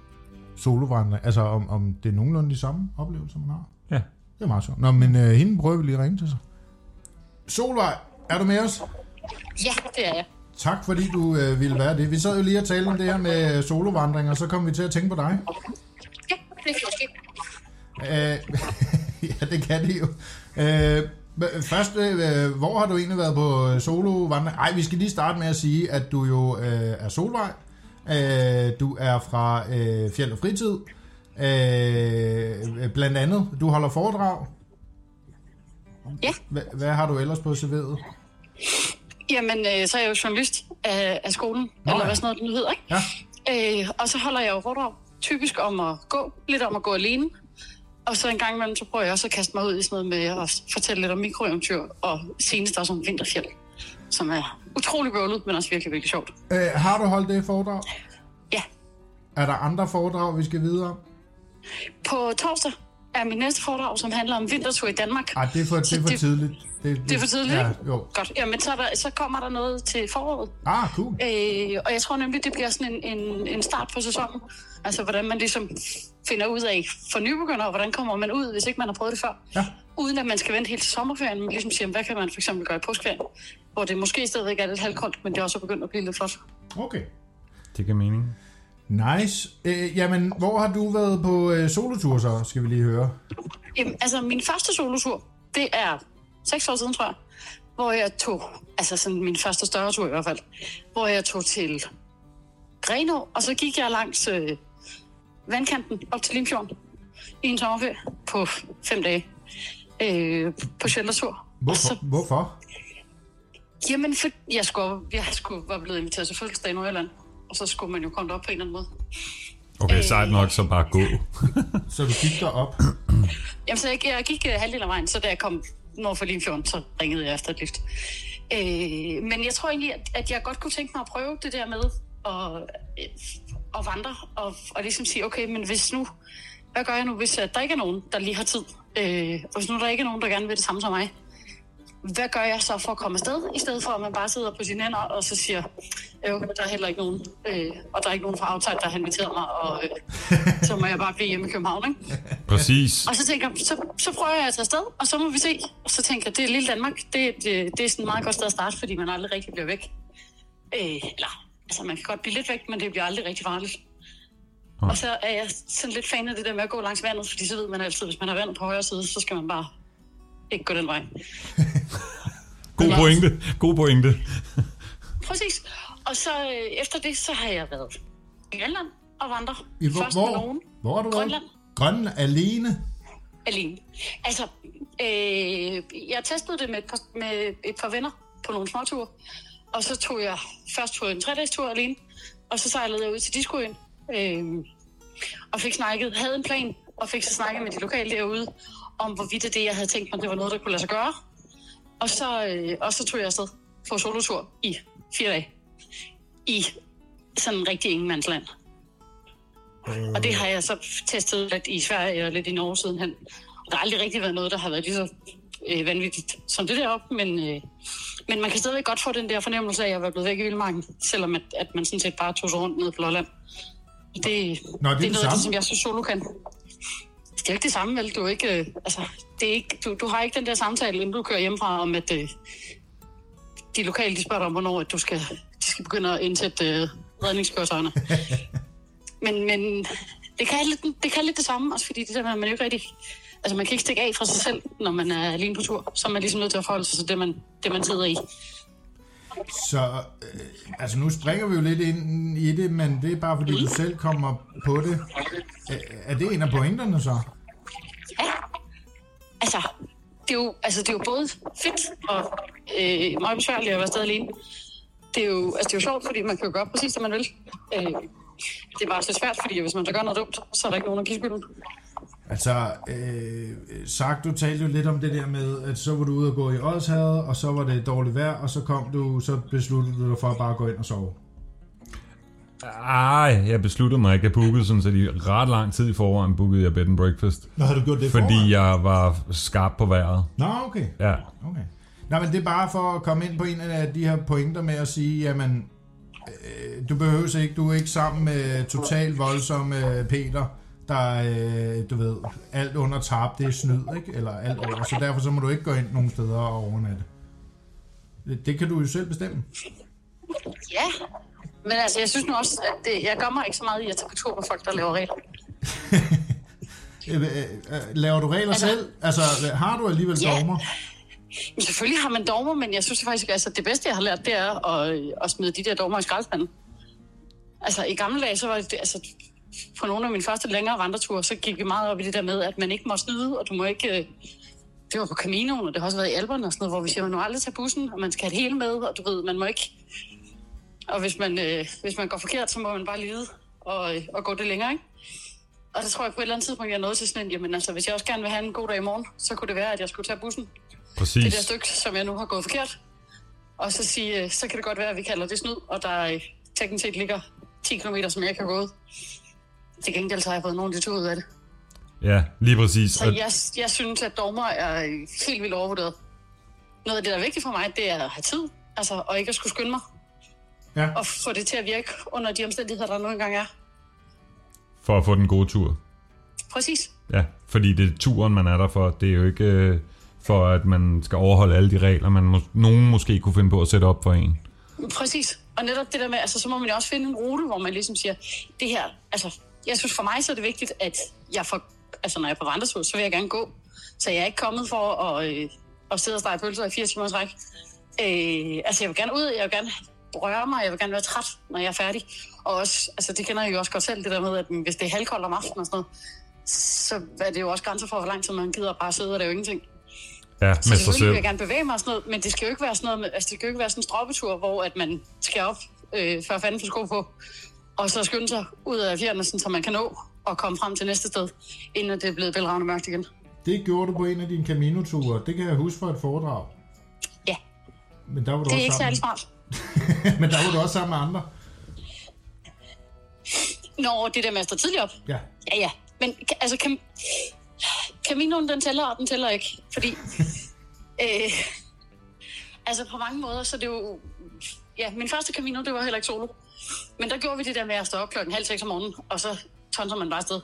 solovandring, altså om, om det er nogenlunde de samme oplevelser, man har. Ja. Det er meget sjovt. Nå, men øh, hende prøver vi lige at ringe til sig. Solvej, er du med os? Ja, det er jeg. Tak fordi du øh, ville være det. Vi sad jo lige og talte om det her med solovandring, og så kom vi til at tænke på dig. Ja, det kan ske. Øh, ja, det kan det jo. Øh, først, øh, hvor har du egentlig været på solovandring? Ej, vi skal lige starte med at sige, at du jo øh, er Solvej. Øh, du er fra øh, Fjeld og Fritid. Øh, blandt andet, du holder foredrag. Ja, Hva, hvad har du ellers på CV'et? jamen, øh, så er jeg jo journalist af, af skolen, Nå, eller ja. hvad sådan noget, den hedder, ikke? Ja. Øh, og så holder jeg jo foredrag, typisk om at gå, lidt om at gå alene. Og så en gang imellem, så prøver jeg også at kaste mig ud i sådan noget med at fortælle lidt om mikroeventyr, og senest også om vinterfjeld, som er utrolig bøvlet, men også virkelig, virkelig sjovt. Øh, har du holdt det foredrag? Ja, Er der andre foredrag, vi skal videre om? på torsdag er min næste foredrag, som handler om vintertur i Danmark. Ej, det er for, det er for det- tidligt. Det er for tidligt, Ja, ikke? jo. Godt, jamen så, er der, så kommer der noget til foråret. Ah, cool. Øh, og jeg tror nemlig, det bliver sådan en, en, en start på sæsonen. Altså, hvordan man ligesom finder ud af for nybegyndere, hvordan kommer man ud, hvis ikke man har prøvet det før. Ja. Uden at man skal vente helt til sommerferien, men ligesom siger, hvad kan man for eksempel gøre i påskeferien, hvor det måske stadigvæk er lidt halvkoldt, men det er også begyndt at blive lidt flot. Okay. Det giver mening. Nice. Øh, jamen, hvor har du været på øh, solotur så, skal vi lige høre? Jamen, altså, min første solotur, det er seks år siden, tror jeg, hvor jeg tog, altså sådan min første større tur i hvert fald, hvor jeg tog til Grenå, og så gik jeg langs øh, vandkanten op til Limfjorden i en sommerferie på fem dage øh, på sheltertur. Og så, Hvorfor? Hvorfor? jamen, for jeg skulle, jeg skulle var blevet inviteret til fødselsdag i Nordjylland, og så skulle man jo komme op på en eller anden måde. Okay, sejt nok, så bare gå. Så du gik derop? Jamen, så jeg, jeg gik uh, halvdelen af vejen, så da jeg kom nord for Limfjorden, så ringede jeg efter et lift. Øh, men jeg tror egentlig, at, at jeg godt kunne tænke mig at prøve det der med at, øh, at vandre, og, og ligesom sige, okay, men hvis nu, hvad gør jeg nu, hvis uh, der ikke er nogen, der lige har tid? Øh, og hvis nu der ikke er nogen, der gerne vil det samme som mig, hvad gør jeg så for at komme afsted, i stedet for at man bare sidder på sine hænder og så siger, jo, der er heller ikke nogen, øh, og der er ikke nogen fra Outside, der har inviteret mig, og øh, så må jeg bare blive hjemme i København, ikke? Præcis. Og så tænker jeg, så, så prøver jeg at tage afsted, og så må vi se. Og så tænker jeg, det er lille Danmark. Det, det, det er sådan et meget godt sted at starte, fordi man aldrig rigtig bliver væk. Øh, eller, altså man kan godt blive lidt væk, men det bliver aldrig rigtig farligt. Og så er jeg sådan lidt fan af det der med at gå langs vandet, fordi så ved man altid, hvis man har vandet på højre side, så skal man bare ikke gå den vej. God pointe. God pointe. Præcis. Og så øh, efter det, så har jeg været i Grønland og vandre. I, hvor, Først med hvor, nogen. hvor har du været? Grønland. Grønland alene? alene. Altså, øh, jeg testede det med et, par, med et par venner på nogle småture, og så tog jeg først på en tre-dages tur alene, og så sejlede jeg ud til Discoøen, Øh, og fik snakket, havde en plan, og fik så snakket med de lokale derude, om hvorvidt det, jeg havde tænkt mig, det var noget, der kunne lade sig gøre. Og så, øh, og så tog jeg afsted på solotur i fire dage. I sådan en rigtig ingenmandsland. Øh. Og det har jeg så testet lidt i Sverige og lidt i Norge sidenhen. Der har aldrig rigtig været noget, der har været lige så øh, vanvittigt som det deroppe, men, øh, men man kan stadigvæk godt få den der fornemmelse af at være blevet væk i Vildmarken, selvom at, at man sådan set bare tog sig rundt ned på Lolland. Det, Nå, det, det er noget det, som jeg synes solo kan. Det er jo ikke det samme, vel? Du, er ikke, øh, altså, det er ikke, du, du har ikke den der samtale, inden du kører hjemmefra, om at øh, de lokale de spørger dig om, hvornår at du skal, de skal begynde at indsætte øh, redningskøretøjerne. men, men det kan, lidt, det kan lidt det samme, også fordi det der med, at man jo ikke rigtig... Altså, man kan ikke stikke af fra sig selv, når man er alene på tur. Så er man ligesom nødt til at forholde sig til det, man, det, man sidder i. Så øh, altså nu springer vi jo lidt ind i det, men det er bare fordi du selv kommer på det. Øh, Er det en af pointerne så? Altså, det er jo, altså, det er jo både fedt og øh, meget besværligt at være stadig alene. Det er, jo, altså, det er jo sjovt, fordi man kan jo gøre præcis, det man vil. Øh, det er bare så svært, fordi hvis man så gør noget dumt, så er der ikke nogen, der giver skylden. Altså, øh, sagt, du talte jo lidt om det der med, at så var du ude og gå i Odshavet, og så var det dårligt vejr, og så kom du, så besluttede du dig for at bare gå ind og sove. Ej, jeg besluttede mig ikke. Jeg bookede sådan, så i ret lang tid i forvejen bookede jeg bed and breakfast. Nå, har du gjort det Fordi jeg var skarp på vejret. Nå, okay. Ja. okay. Nej, men det er bare for at komme ind på en af de her pointer med at sige, jamen, øh, du behøver ikke, du er ikke sammen med totalt voldsomme Peter, der, øh, du ved, alt under tab, det er snyd, ikke? Eller alt over. Så derfor så må du ikke gå ind nogen steder og overnatte. Det, det kan du jo selv bestemme. Ja, men altså, jeg synes nu også, at det, jeg gør mig ikke så meget i at tage på tur med folk, der laver regler. Øh, øh, øh, Laver du regler Altså- selv? Altså, har du alligevel Ja. dogmer? Selvfølgelig har man dogmer, men jeg synes faktisk, altså det bedste, jeg har lært, det er at, at smide de der dogmer i skraldespanden. Altså i gamle dage, så var det, altså på nogle af mine første længere vandreture, så gik vi meget op i det der med, at man ikke må snyde, og du må ikke... øh, Det var på Caminoen, og det har også været i Alperne og sådan noget, hvor vi siger, man må aldrig tage bussen, og man skal have det hele med, og du ved, man må ikke... Og hvis man, øh, hvis man går forkert, så må man bare lide og, øh, og gå det længere, ikke? Og det tror jeg på et eller andet tidspunkt, jeg er nået til sådan en, jamen altså, hvis jeg også gerne vil have en god dag i morgen, så kunne det være, at jeg skulle tage bussen Præcis. det der stykke, som jeg nu har gået forkert. Og så sige, øh, så kan det godt være, at vi kalder det snyd, og der teknisk set ligger 10 km, som jeg kan gå ud. Til gengæld så har jeg fået nogle af de tur ud af det. Ja, lige præcis. Så jeg, jeg synes, at dommer er helt vildt overvurderet. Noget af det, der er vigtigt for mig, det er at have tid, altså, og ikke at skulle skynde mig, Ja. og få det til at virke under de omstændigheder, der nu engang er. for at få den gode tur. Præcis. Ja, fordi det er turen, man er der for. Det er jo ikke øh, for, at man skal overholde alle de regler, man må, nogen måske kunne finde på at sætte op for en. Præcis. Og netop det der med, altså, så må man jo også finde en rute, hvor man ligesom siger, det her, altså, jeg synes for mig, så er det vigtigt, at jeg får, altså, når jeg er på vandretur, så vil jeg gerne gå. Så jeg er ikke kommet for at, øh, at sidde og stege pølser i fire timer i træk. Øh, altså, jeg vil gerne ud, jeg vil gerne røre mig, jeg vil gerne være træt, når jeg er færdig. Og også, altså, det kender jeg jo også godt selv, det der med, at hvis det er halvkoldt om aftenen og sådan noget, så er det jo også grænser for, hvor lang tid man gider bare sidde og lave ingenting. Ja, Så med sig selvfølgelig vil selv. jeg gerne bevæge mig og sådan noget, men det skal jo ikke være sådan noget, altså det skal jo ikke være sådan en stroppetur, hvor at man skal op, øh, før fanden får sko på, og så skynde sig ud af fjernene, sådan, så man kan nå at komme frem til næste sted, inden det er blevet bælragende mørkt igen. Det gjorde du på en af dine Camino-ture. Det kan jeg huske fra et foredrag. Ja, Men der var du det er også ikke sammen. særlig smart. Men der var du også sammen med andre. Når det der med at stå tidligt op, Ja. ja ja, men altså, kan, Caminoen den tæller, og den tæller ikke, fordi, øh, altså på mange måder, så det er jo, ja, min første Camino, det var heller ikke solo, men der gjorde vi det der med at stå op klokken halv seks om morgenen, og så tonser man bare afsted.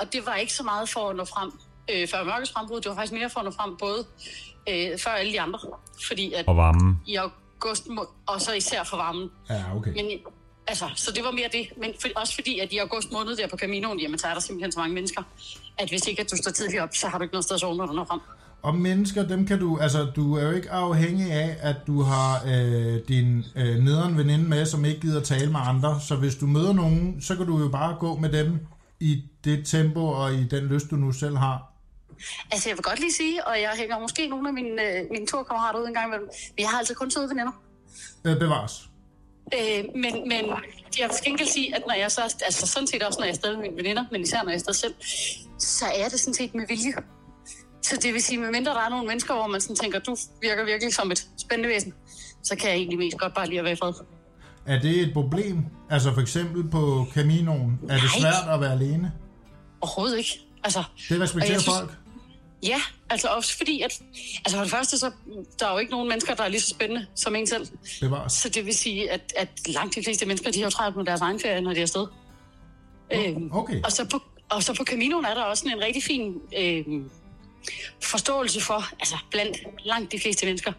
Og det var ikke så meget for at nå frem øh, før mørkets frembrud, det var faktisk mere for at nå frem både øh, før alle de andre, fordi at Og varmen. i august, må- og så især for varmen, Ja, okay. men altså, så det var mere det. Men for, også fordi, at i august måned der på Caminoen, jamen, så er der simpelthen så mange mennesker, at hvis ikke at du står tidligt op, så har du ikke noget sted at sove, når du når frem. Og mennesker, dem kan du, altså du er jo ikke afhængig af, at du har øh, din øh, nederen veninde med, som ikke gider tale med andre. Så hvis du møder nogen, så kan du jo bare gå med dem i det tempo og i den lyst, du nu selv har. Altså, jeg vil godt lige sige, og jeg hænger måske nogle af mine, øh, mine turkammerater ud en gang imellem, men jeg har altid kun søde veninder. Øh, bevares. Øh, men, men jeg vil gengæld sige, at når jeg så, altså sådan set også, når jeg er stadig med mine veninder, men især når jeg er stadig selv, så er det sådan set med vilje. Så det vil sige, medmindre der er nogle mennesker, hvor man sådan tænker, du virker virkelig som et spændende væsen, så kan jeg egentlig mest godt bare lide at være i fred. Er det et problem? Altså for eksempel på Caminoen, er det Nej. svært at være alene? Overhovedet ikke. Altså, Det respekterer synes- folk? ja, altså også fordi, at altså for det første, så der er jo ikke nogen mennesker, der er lige så spændende som en selv. Bevares. Så det vil sige, at, at langt de fleste mennesker, de har travlt med deres egen ferie, når de er afsted. Øhm, Okay. Og så på, og så på Caminoen er der også sådan en rigtig fin øh, forståelse for, altså blandt langt de fleste mennesker,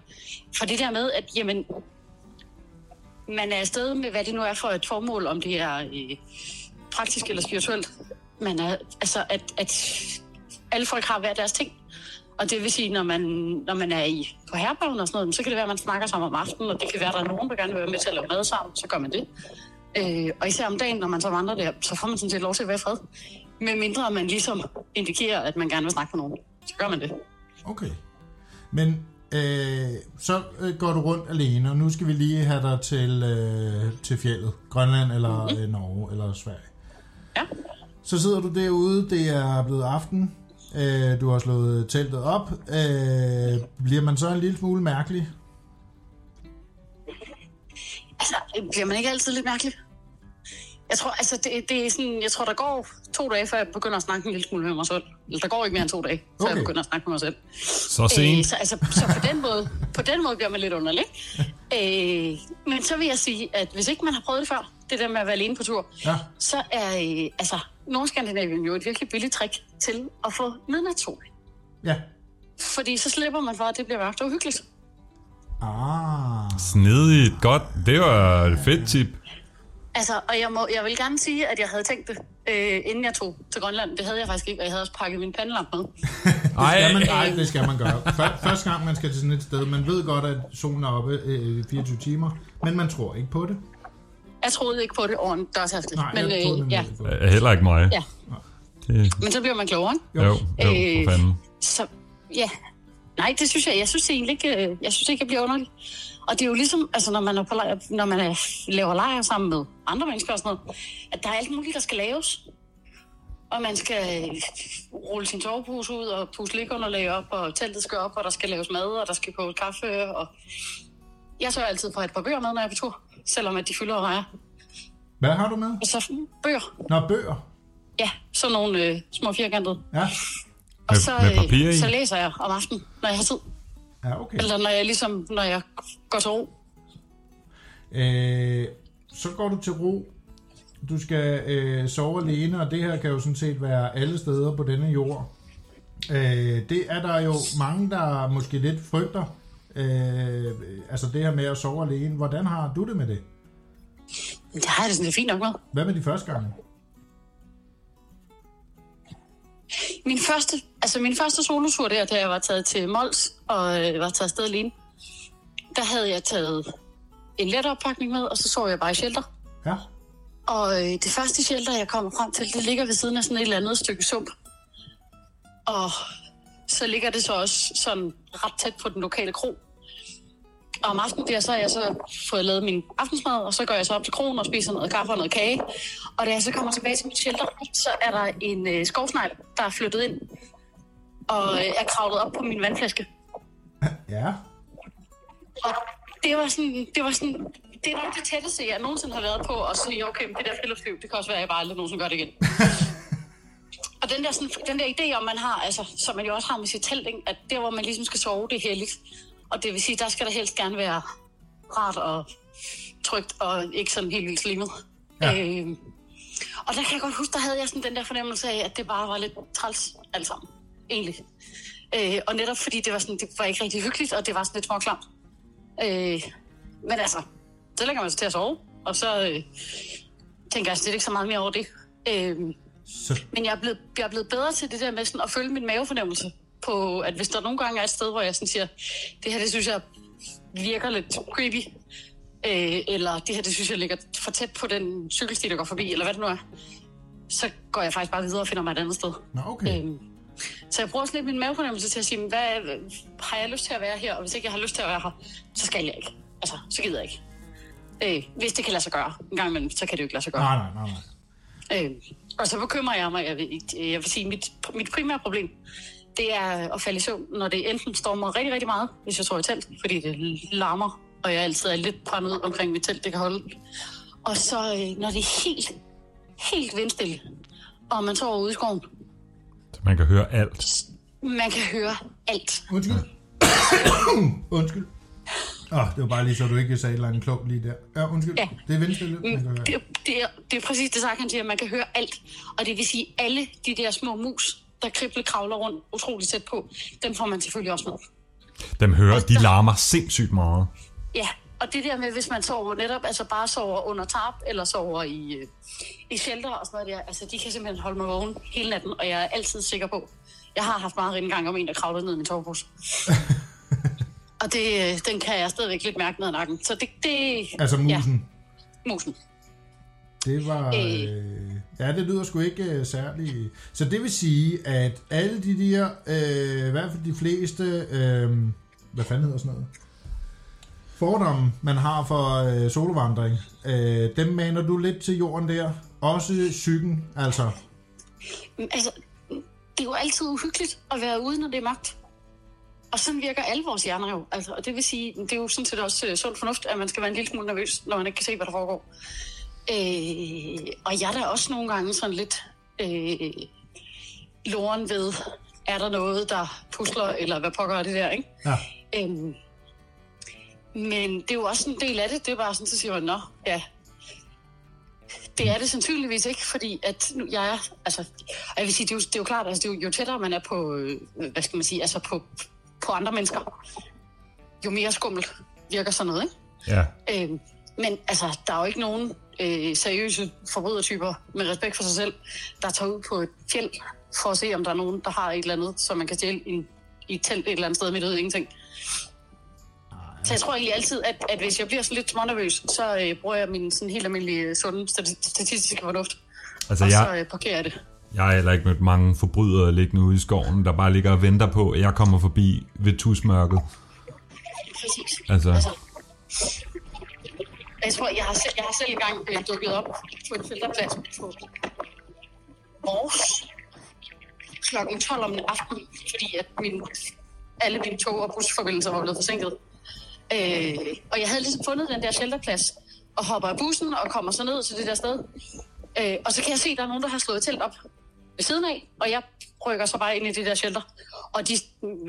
for det der med, at jamen, man er afsted med, hvad det nu er for et formål, om det er øh, praktisk eller spirituelt. Man er, altså, at, at alle folk har hver deres ting. Og det vil sige, når man, når man er i, på herbergen og sådan noget, så kan det være, at man snakker sammen om aftenen, og det kan være, at der er nogen, der gerne vil være med til at lave mad sammen, så gør man det. Øh, og især om dagen, når man så vandrer der, så får man sådan set lov til at være fred. Med mindre man ligesom indikerer, at man gerne vil snakke med nogen, så gør man det. Okay. Men øh, så øh, går du rundt alene, og nu skal vi lige have dig til, øh, til fjellet. Grønland eller mm-hmm. øh, Norge eller Sverige. Ja. Så sidder du derude, det er blevet aften, øh, du har slået teltet op. Øh, bliver man så en lille smule mærkelig? Altså, bliver man ikke altid lidt mærkelig? Jeg tror, altså, det, det er sådan, jeg tror, der går to dage, før jeg begynder at snakke en lille smule med mig selv. Eller der går ikke mere end to dage, før okay. jeg begynder at snakke med mig selv. Så sent. Øh, så, altså, så på, den måde, på den måde bliver man lidt underlig. Øh, men så vil jeg sige, at hvis ikke man har prøvet det før, det der med at være alene på tur, Ja. så er øh, altså, Nordskandinavien jo et virkelig billigt trick til at få midnatssol. Ja. Fordi så slipper man for, at det bliver mørkt og uhyggeligt. Ah. Snedigt. Godt. Det var et fedt tip. Altså, og jeg, må, jeg vil gerne sige, at jeg havde tænkt det, øh, inden jeg tog til Grønland. Det havde jeg faktisk ikke, og jeg havde også pakket min pandelampe med. Ej, Skal man, ej, det skal man gøre. Før- Første gang, man skal til sådan et sted, man ved godt, at solen er oppe øh, 24 timer, men man tror ikke på det. Jeg troede ikke på det over en dørtaske. Nej, men, jeg troede øh, ja. ikke på det. Øh, heller ikke mig. ja, Det, men så bliver man klogere. ikke? jo, jo, for Øh. Så ja, nej, det synes jeg, jeg synes egentlig ikke, øh, jeg synes ikke, jeg bliver underlig. Og det er jo ligesom, altså når man, er på lejr, når man er, laver lejr sammen med andre mennesker og sådan noget, at der er alt muligt, der skal laves. Og man skal øh, rulle sin sovepose ud og pusse ligunderlag op, og teltet skal op, og der skal laves mad, og der skal koges kaffe. Og jeg sørger altid for et par bøger med, når jeg er på tur, selvom at de fylder og vejer. Hvad har du med? Og så bøger. Nå, bøger. Ja, sådan nogle øh, små firkantede. Ja. Og Med- så, med papir øh, i? så læser jeg om aftenen, når jeg har tid. Ja, okay. Eller når jeg ligesom, når jeg går til ro. Øh, så går du til ro. Du skal øh, sove alene, og det her kan jo sådan set være alle steder på denne jord. Øh, det er der jo mange, der måske lidt frygter. Øh, altså det her med at sove alene. Hvordan har du det med det? Det har jeg det sådan lidt fint nok med. Hvad med de første gange? Min første, altså min første solotur der, da jeg var taget til Mols og øh, var taget afsted alene, der havde jeg taget en let oppakning med, og så sov jeg bare i shelter. Ja. Og øh, det første shelter, jeg kommer frem til, det ligger ved siden af sådan et eller andet stykke sump. Og så ligger det så også sådan ret tæt på den lokale kro. Og om aftenen der, så har jeg så fået lavet min aftensmad, og så går jeg så op til krogen og spiser noget kaffe og noget kage. Og da jeg så kommer tilbage til mit shelter, så er der en øh, skovsnegl, der er flyttet ind og øh, er kravlet op på min vandflaske. Ja. Og det var sådan, det var sådan, det er nok det tætteste, jeg nogensinde har været på at sige, okay, men det der friluftsliv, det kan også være, at jeg bare aldrig nogensinde gør det igen. og den der, sådan, den der idé, om man har, altså, som man jo også har med sit telt, ikke? at der, hvor man ligesom skal sove, det er heldigt. Og det vil sige, der skal der helst gerne være rart og trygt, og ikke sådan helt vildt slimet. Ja. Øh, og der kan jeg godt huske, der havde jeg sådan den der fornemmelse af, at det bare var lidt træls alt sammen, egentlig. Øh, og netop fordi det var, sådan, det var ikke rigtig hyggeligt, og det var sådan lidt småklamt. Øh, men altså, så lægger man sig til at sove, og så øh, tænker jeg slet ikke så meget mere over det. Øh, Så, men jeg er, blevet, jeg er blevet bedre til det der med sådan at følge min mavefornemmelse på, at hvis der nogle gange er et sted, hvor jeg sådan siger, det her, det synes jeg virker lidt creepy, øh, eller det her, det synes jeg ligger for tæt på den cykelsti, der går forbi, eller hvad det nu er, så går jeg faktisk bare videre og finder mig et andet sted. nå, okay. Øhm, så jeg bruger sådan lidt min mavefornemmelse til at sige, hvad, har jeg lyst til at være her, og hvis ikke jeg har lyst til at være her, så skal jeg ikke. Altså, så gider jeg ikke. Øh, hvis det kan lade sig gøre. En gang imellem, så kan det jo ikke lade sig gøre. Nej, nej, nej, nej. Øh, og så bekymrer jeg mig, jeg vil, jeg vil sige, mit, mit primære problem, det er at falde i søvn, når det enten stormer rigtig, rigtig meget, hvis jeg sover i telt, fordi det larmer, og jeg altid er lidt brændt ud omkring mit telt, det kan holde. Og så øh, når det er helt, helt vindstille, og man sover ude i skoven, Så man kan høre alt. man kan høre alt. Undskyld. undskyld. Oh, det var bare lige så, du ikke sagde et eller andet klogt lige der. Ja, undskyld. Ja. Det er vindstille. Man kan høre. Det, det, er, det er præcis det, Sarkan siger, man kan høre alt. Og det vil sige, alle de der små mus, der kribler kravler rundt utroligt tæt på, dem får man selvfølgelig også med. Dem hører, de larmer sindssygt meget. Ja, og det der med, hvis man sover netop, altså bare sover under tarp, eller sover i, øh, i shelter og sådan noget der, altså de kan simpelthen holde mig vågen hele natten, og jeg er altid sikker på, jeg har haft meget en gang om en, der kravlede ned i min sovepose. og det, øh, den kan jeg stadigvæk lidt mærke ned ad nakken. Så det, det Altså musen. Ja, musen. Det var... Øh, ja, det lyder sgu ikke øh, særlig... Så det vil sige, at alle de der, øh, i hvert fald de fleste, øh, hvad fanden hedder sådan noget? Fordomme, man har for øh, solovandring, øh, dem maner du lidt til jorden der. Også psyken, altså. Altså, det er jo altid uhyggeligt at være ude, når det er magt. Og sådan virker alle vores hjerner jo. Altså, og det vil sige, det er jo sådan set også øh, sund fornuft, at man skal være en lille smule nervøs, når man ikke kan se, hvad der foregår. Øh, og jeg er da også nogle gange sådan lidt øh, loren ved, er der noget, der pusler, eller hvad pokker er det der, ikke? Ja. Øhm, men det er jo også en del af det. Det er bare sådan, så siger man, nå, ja. Det er det sandsynligvis ikke, fordi at nu, jeg er, altså, og jeg vil sige, det er jo, det er jo klart, altså, det er jo, jo tættere man er på, øh, hvad skal man sige, altså på, på andre mennesker, jo mere skummelt virker sådan noget, ikke? Ja. Øh, men altså, der er jo ikke nogen øh, seriøse forbrydertyper med respekt for sig selv, der tager ud på et fjeld for at se, om der er nogen, der har et eller andet, som man kan stjæle i, i et telt et eller andet sted midt ude i ingenting. Så jeg tror egentlig altid, at, at hvis jeg bliver sådan lidt smånervøs, så øh, bruger jeg min sådan helt almindelige øh, sunde stati- statistiske fornuft. Altså, og så jeg, øh, parkerer jeg det. jeg har heller ikke mødt mange forbrydere liggende ude i skoven, der bare ligger og venter på, at jeg kommer forbi ved tusmørket. Præcis. Altså, Altså, jeg tror, jeg har selv, jeg har selv engang øh, dukket op på en felterplads på Mors klokken 12 om aftenen, fordi at min, alle mine tog- og busforbindelser var blevet forsinket. Øh, og jeg havde ligesom fundet den der shelterplads, og hopper af bussen og kommer så ned til det der sted. Øh, og så kan jeg se, at der er nogen, der har slået telt op ved siden af, og jeg rykker så bare ind i det der shelter. Og de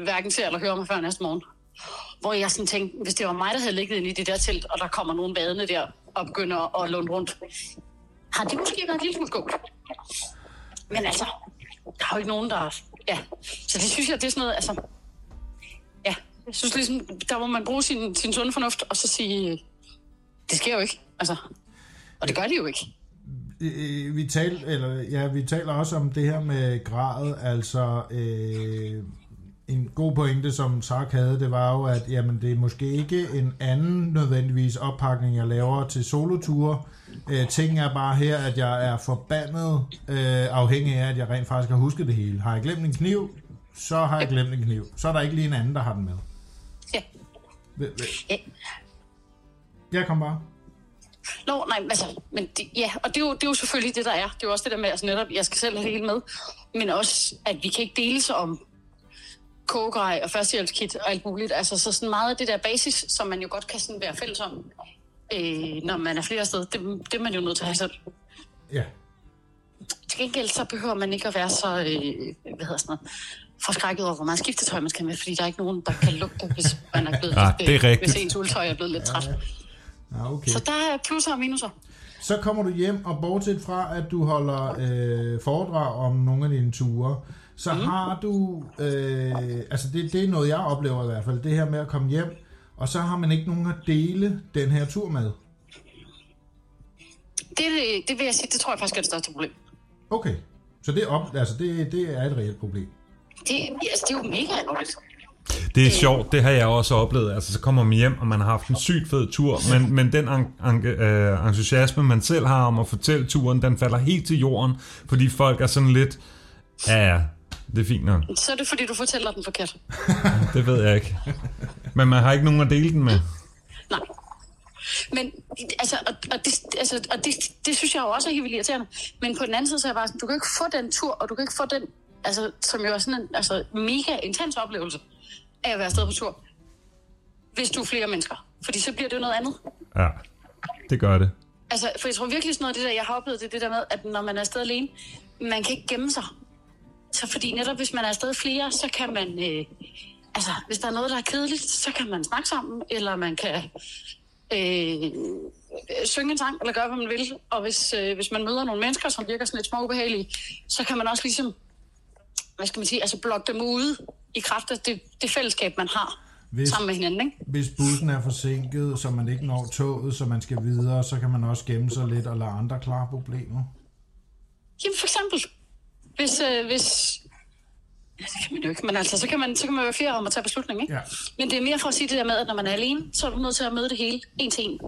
hverken ser eller hører mig før næste morgen. Hvor jeg sådan tænkte, hvis det var mig, der havde ligget inde i det der telt, og der kommer nogen badende der og begynder at lunde rundt, har det måske været en lille smule skumt. Men altså, der er jo ikke nogen, der... Ja, så det synes jeg, det er sådan noget, altså... Ja, jeg synes ligesom, der må man bruge sin, sin sunde fornuft, og så sige, det sker jo ikke, altså. Og det gør det jo ikke. Vi, tal, eller, ja, vi taler også om det her med grad, altså øh, en god pointe, som Sark havde, det var jo, at jamen, det er måske ikke en anden nødvendigvis oppakning, jeg laver til soloture. Øh, ting er bare her, at jeg er forbandet øh, afhængig af, at jeg rent faktisk har husket det hele. Har jeg glemt en kniv, så har jeg glemt en kniv. Så er der ikke lige en anden, der har den med. Ja. Jeg kom bare. Nå, nej, altså, men det, ja, og det er, jo, det er jo selvfølgelig det, der er. Det er jo også det der med, altså netop, jeg skal selv have det hele med, men også, at vi kan ikke dele sig om kogegrej og førstehjælpskit og alt muligt. Altså, så sådan meget af det der basis, som man jo godt kan sådan være fælles om, øh, når man er flere steder, det, det er man jo nødt til at have selv. Ja. Til gengæld så behøver man ikke at være så, øh, hvad hedder sådan noget, forskrækket over, hvor meget skiftetøj man skal med, fordi der er ikke nogen, der kan lugte, hvis man er blevet Ja, lidt, det er rigtigt. hvis ens uldtøj er blevet lidt træt. Ja, okay. Så der er plusser og minuser. Så kommer du hjem, og bortset fra, at du holder øh, foredrag om nogle af dine ture, så mm. har du, øh, altså det, det er noget, jeg oplever i hvert fald, det her med at komme hjem, og så har man ikke nogen at dele den her tur med. Det, det, vil jeg sige, det tror jeg faktisk er det største problem. Okay, så det er, op, altså det, det er et reelt problem. Det, altså, det er jo mega alvorligt. Det er sjovt, det har jeg også oplevet. Altså, så kommer man hjem, og man har haft en sygt fed tur, men, men den en, en, øh, entusiasme, man selv har om at fortælle turen, den falder helt til jorden, fordi folk er sådan lidt, ja ja, det er fint nok. Så er det, fordi du fortæller den forkert. Det ved jeg ikke. Men man har ikke nogen at dele den med. Nej. Men altså, og, og, det, altså, og det, det synes jeg jo også er helt irriterende. Men på den anden side, så er jeg bare sådan, du kan ikke få den tur, og du kan ikke få den, altså, som jo er sådan en altså, mega intens oplevelse af at være afsted på tur, hvis du er flere mennesker. Fordi så bliver det jo noget andet. Ja, det gør det. Altså, for jeg tror virkelig sådan noget af det der, jeg har oplevet, det det der med, at når man er afsted alene, man kan ikke gemme sig. Så fordi netop hvis man er afsted flere, så kan man, øh, altså hvis der er noget, der er kedeligt, så kan man snakke sammen, eller man kan øh, synge en sang, eller gøre, hvad man vil. Og hvis, øh, hvis man møder nogle mennesker, som virker sådan lidt små ubehagelige, så kan man også ligesom, hvad skal man sige, altså blokke dem ude i kraft af det, det fællesskab, man har Hvis, sammen med hinanden, ikke? hvis bussen er forsinket, så man ikke når toget, så man skal videre, så kan man også gemme sig lidt og lade andre klare problemer. Jamen for eksempel, hvis, øh, hvis ja, det kan man jo ikke, men altså, så kan man, så kan man være flere om at tage beslutning, ikke? Ja. Men det er mere for at sige det der med, at når man er alene, så er du nødt til at møde det hele en til en.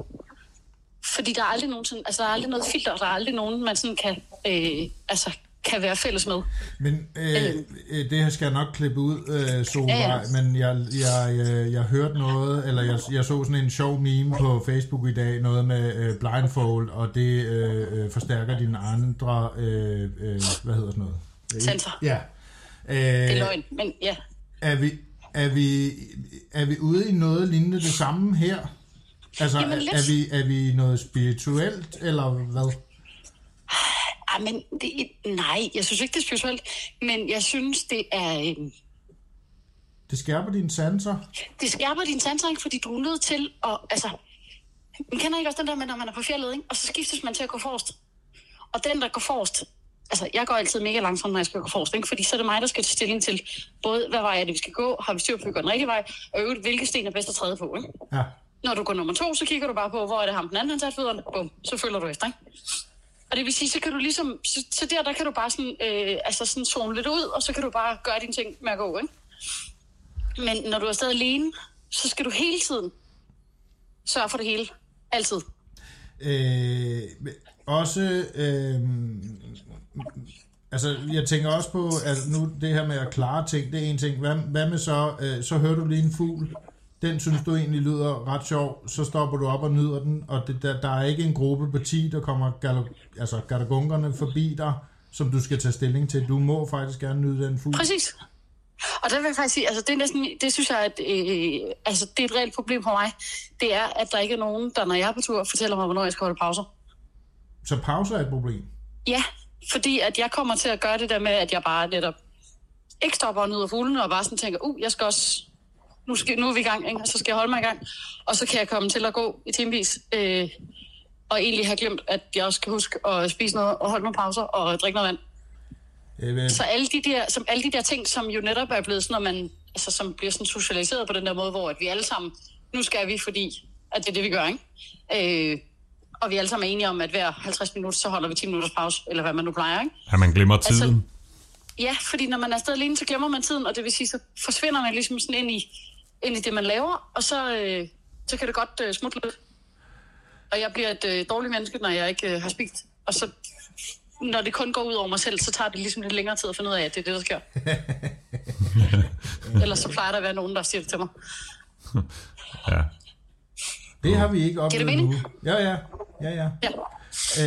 Fordi der er aldrig nogen, sådan, altså, der er aldrig noget filter, der er aldrig nogen, man sådan kan, øh, altså, kan være fælles med. Men øh, øh, det her skal jeg nok klippe ud, øh, Solvej, Ja, ja. men jeg, jeg, jeg, jeg hørte noget, eller jeg, jeg så sådan en sjov meme på Facebook i dag, noget med øh, blindfold, og det øh, øh, forstærker dine andre, øh, øh, hvad hedder sådan noget? Sanser. Ja. Det er Øh, løgn, men ja. er, vi, er, vi, er vi ude i noget lignende det samme her? Altså, Jamen, er, er, vi, er vi noget spirituelt, eller hvad? Ej, men det, nej, jeg synes ikke, det er spirituelt, men jeg synes, det er... Øh, Det skærper dine sanser? det skærper din sanser, ikke? fordi du er nødt til at... Altså, man kender ikke også den der med, når man er på fjellet, ikke? og så skiftes man til at gå forrest. Og den, der går forrest... Altså, jeg går altid mega langsomt, når jeg skal gå forrest, ikke? fordi så er det mig, der skal tage stilling til, både hvad vej er det, vi skal gå, har vi styr på, at vi går den rigtige vej, og øvrigt, hvilke sten er bedst at træde på. Ikke? Ja. Når du går nummer to, så kigger du bare på, hvor er det ham den anden, han tager fødderne, bum, så følger du efter, ikke? Og det vil sige, så kan du ligesom, så, så der, der kan du bare sådan, øh, altså sådan zone lidt ud, og så kan du bare gøre dine ting med at gå, ikke? Men når du er stadig alene, så skal du hele tiden sørge for det hele. Altid. Øh, også, øh, altså jeg tænker også på, at nu det her med at klare ting, det er en ting. Hvad, hvad med så, øh, så hører du lige en fugl, den synes du egentlig lyder ret sjov, så stopper du op og nyder den, og det, der, der er ikke en gruppe på 10, der kommer galo- altså galagungerne forbi dig, som du skal tage stilling til. Du må faktisk gerne nyde den fugl. Præcis. Og der vil jeg faktisk sige, altså det er næsten, det synes jeg, at øh, altså det er et reelt problem for mig. Det er, at der ikke er nogen, der når jeg er på tur, fortæller mig, hvornår jeg skal holde pauser. Så pause er et problem. Ja, fordi at jeg kommer til at gøre det der med, at jeg bare netop ikke stopper og nyder fuglene, og bare sådan tænker, uh, jeg skal også, nu, skal, nu er vi i gang, ikke? og så skal jeg holde mig i gang. Og så kan jeg komme til at gå i timevis, øh, og egentlig have glemt, at jeg også skal huske at spise noget, og holde nogle pauser, og drikke noget vand. Øh, Så alle de der, som alle de der ting, som jo netop er blevet sådan, når man, altså som bliver sådan socialiseret på den der måde, hvor at vi alle sammen, nu skal vi, fordi at det er det, vi gør, ikke? Øh, og vi alle sammen er enige om, at hver 50 minutter, så holder vi 10 minutters pause, eller hvad man nu plejer, ikke? At man glemmer Altså, tiden. Ja, fordi når man er afsted alene, så glemmer man tiden, og det vil sige, så forsvinder man ligesom sådan ind i, ind i det, man laver, og så, øh, så kan det godt øh, smutte lidt. Og jeg bliver et øh, dårligt menneske, når jeg ikke øh, har spist. Og så, når det kun går ud over mig selv, så tager det ligesom lidt længere tid at finde ud af, at det er det, der sker. Ellers så plejer der at være nogen, der siger det til mig. Ja. det har vi ikke oplevet nu. Ja, ja. Ja, ja. Ja.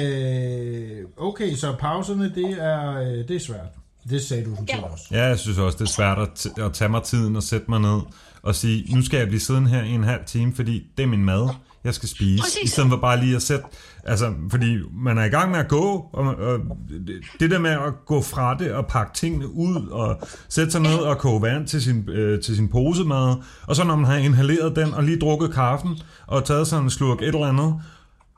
Øh, okay, så pauserne, det er, øh, det er svært. Det sagde du sådan Ja. også. Ja, jeg synes også, det er svært at, t- at tage mig tiden og sætte mig ned og sige, nu skal jeg blive siddende her i en halv time, fordi det er min mad, jeg skal spise. Præcis. I stedet for bare lige at sætte, altså, fordi man er i gang med at gå, og, og det- der med at gå fra det og pakke tingene ud og sætte sig ned og koge vand til sin, øh, til sin posemad, og så når man har inhaleret den og lige drukket kaffen og taget sig en slurk et eller andet,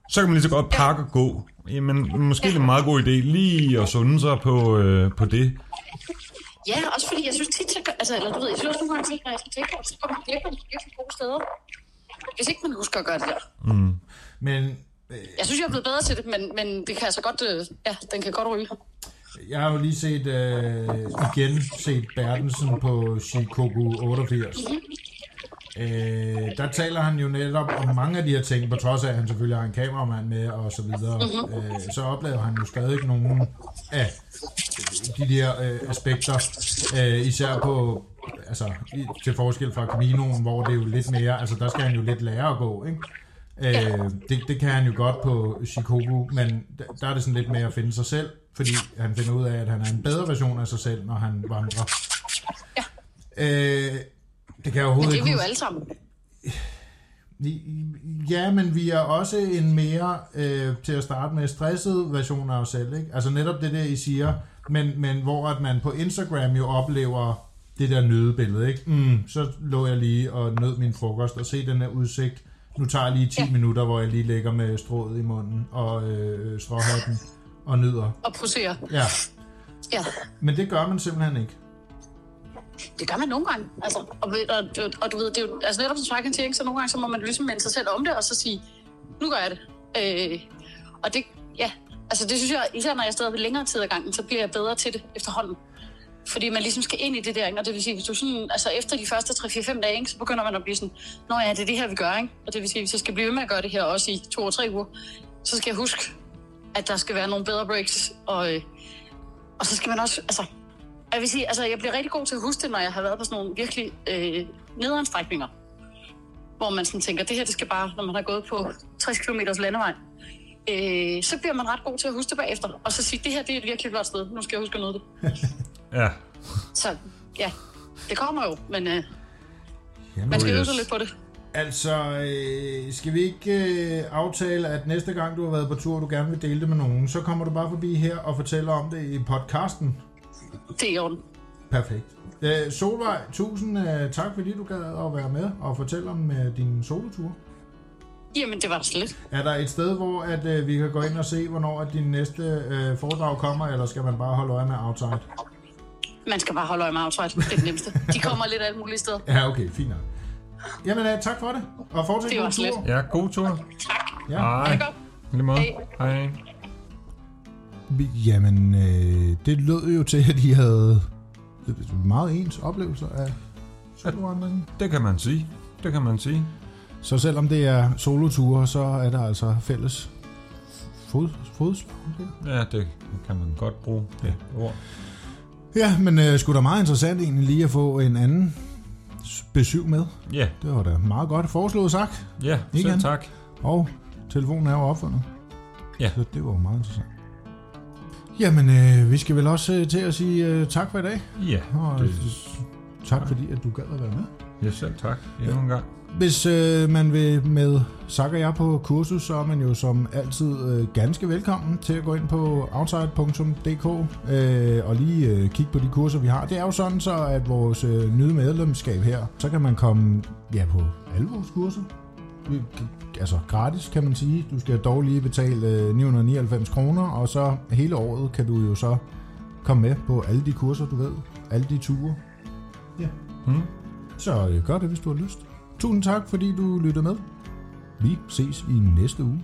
så kan man lige så godt pakke og gå. Jamen, måske er det en meget god idé lige at sunde sig på, øh, på det. Ja, også fordi jeg synes tit, så, altså, eller du ved, jeg synes nogle gange, når jeg skal tænke, så kommer man af nogle virkelig gode steder. Hvis ikke man husker at gøre det der. Men øh, Jeg synes, jeg er blevet bedre til det, men, men det kan altså godt, øh, ja, den kan godt ryge. jeg har jo lige set, øh, igen set Bertelsen på Shikoku 88. Øh, der taler han jo netop om mange af de her ting, på trods af, at han selvfølgelig har en kameramand med og så videre. Øh, så oplever han jo stadig nogle af de der øh, aspekter, øh, især på, altså i- til forskel fra Caminoen, hvor det er jo lidt mere, altså der skal han jo lidt lære at gå, ikke? Øh, det, det kan han jo godt på Shikobu, men der, der er det sådan lidt med at finde sig selv, fordi han finder ud af, at han er en bedre version af sig selv, når han vandrer. Ja. Øh, det kan jeg Men overhovedet det er ikke vi jo alle sammen. Ja, men vi er også en mere, øh, til at starte med, stresset version af os selv. Ikke? Altså netop det der, I siger, men, men hvor at man på Instagram jo oplever det der nødebillede. Ikke? Mm, så lå jeg lige og nød min frokost og se den her udsigt. Nu tager jeg lige 10 ja. Minutter, hvor jeg lige ligger med strået i munden og øh, stråhatten og nyder. Og posere. Ja, Ja, men det gør man simpelthen ikke det gør man nogle gange. Altså, og, og, og, og du ved, det er jo, altså netop som Sparken siger, så nogle gange så må man ligesom minde sig selv om det, og så sige, nu gør jeg det. Øh, og det, ja, altså det synes jeg, især når jeg stadig længere tid ad gangen, så bliver jeg bedre til det efterhånden. Fordi man ligesom skal ind i det der, ikke? og det vil sige, hvis du sådan, altså efter de første 3-4-5 dage, ikke, så begynder man at blive sådan, nå ja, det er det her, vi gør, ikke? Og det vil sige, hvis jeg skal blive ved med at gøre det her også i to og tre uger, så skal jeg huske, at der skal være nogle bedre breaks, og, øh, og så skal man også, altså, jeg vil sige, altså jeg bliver rigtig god til at huske det, når jeg har været på sådan nogle virkelig øh, nederanstrækninger, hvor man sådan tænker, det her, det skal bare, når man har gået på 60 km landevej, øh, så bliver man ret god til at huske det bagefter, og så sige, det her, det er et virkelig flot sted, nu skal jeg huske nyde det. Ja. Så ja, det kommer jo, men øh, Jamen, man skal øve yes. sig lidt på det. Altså, øh, skal vi ikke øh, aftale, at næste gang du har været på tur, og du gerne vil dele det med nogen, så kommer du bare forbi her og fortæller om det i podcasten. Det er i orden. Perfekt. Øh, Solvej, tusind øh, tak, fordi du gad at være med og fortælle om øh, din solotur. Jamen, det var så lidt. Er der et sted, hvor at, øh, vi kan gå ind og se, hvornår at din næste øh, foredrag kommer, eller skal man bare holde øje med outside? Man skal bare holde øje med outside. Det er det nemmeste. De kommer lidt alle mulige steder. Ja, okay, fint nok. Jamen, øh, tak for det, og fortsæt Det var god slet. tur. Ja, god tur. Tak. Ja. Hej. det. Hej. Hej. Jamen, øh, det lød jo til, at I havde meget ens oplevelser af solovandringen. Det kan man sige. Det kan man sige. Så selvom det er soloture, så er der altså fælles fod, fodslag. Ja, det kan man godt bruge. Det ord. Ja, men øh, skulle da meget interessant egentlig lige at få en anden besøg med. Ja, Det var da meget godt foreslået sagt. ja, selv tak. Og telefonen er jo opfundet. Ja. Så det var jo meget interessant. Jamen, øh, vi skal vel også øh, til at sige øh, tak for i dag. Ja, Og det, tak fordi, at du gad at være med. ja selv tak. Endnu en gang. Hvis øh, man vil med Sak og jeg på kursus, så er man jo som altid øh, ganske velkommen til at gå ind på outside.dk øh, og lige øh, kigge på de kurser, vi har. Det er jo sådan så, at vores øh, nye medlemskab her, så kan man komme ja, på alle vores kurser. Altså gratis, kan man sige. Du skal dog lige betale øh, 999 kroner, og så hele året kan du jo så komme med på alle de kurser, du ved. Alle de ture. Ja. Hmm? Så øh, gør det, hvis du har lyst. Tusind tak, fordi du lyttede med. Vi ses i næste uge.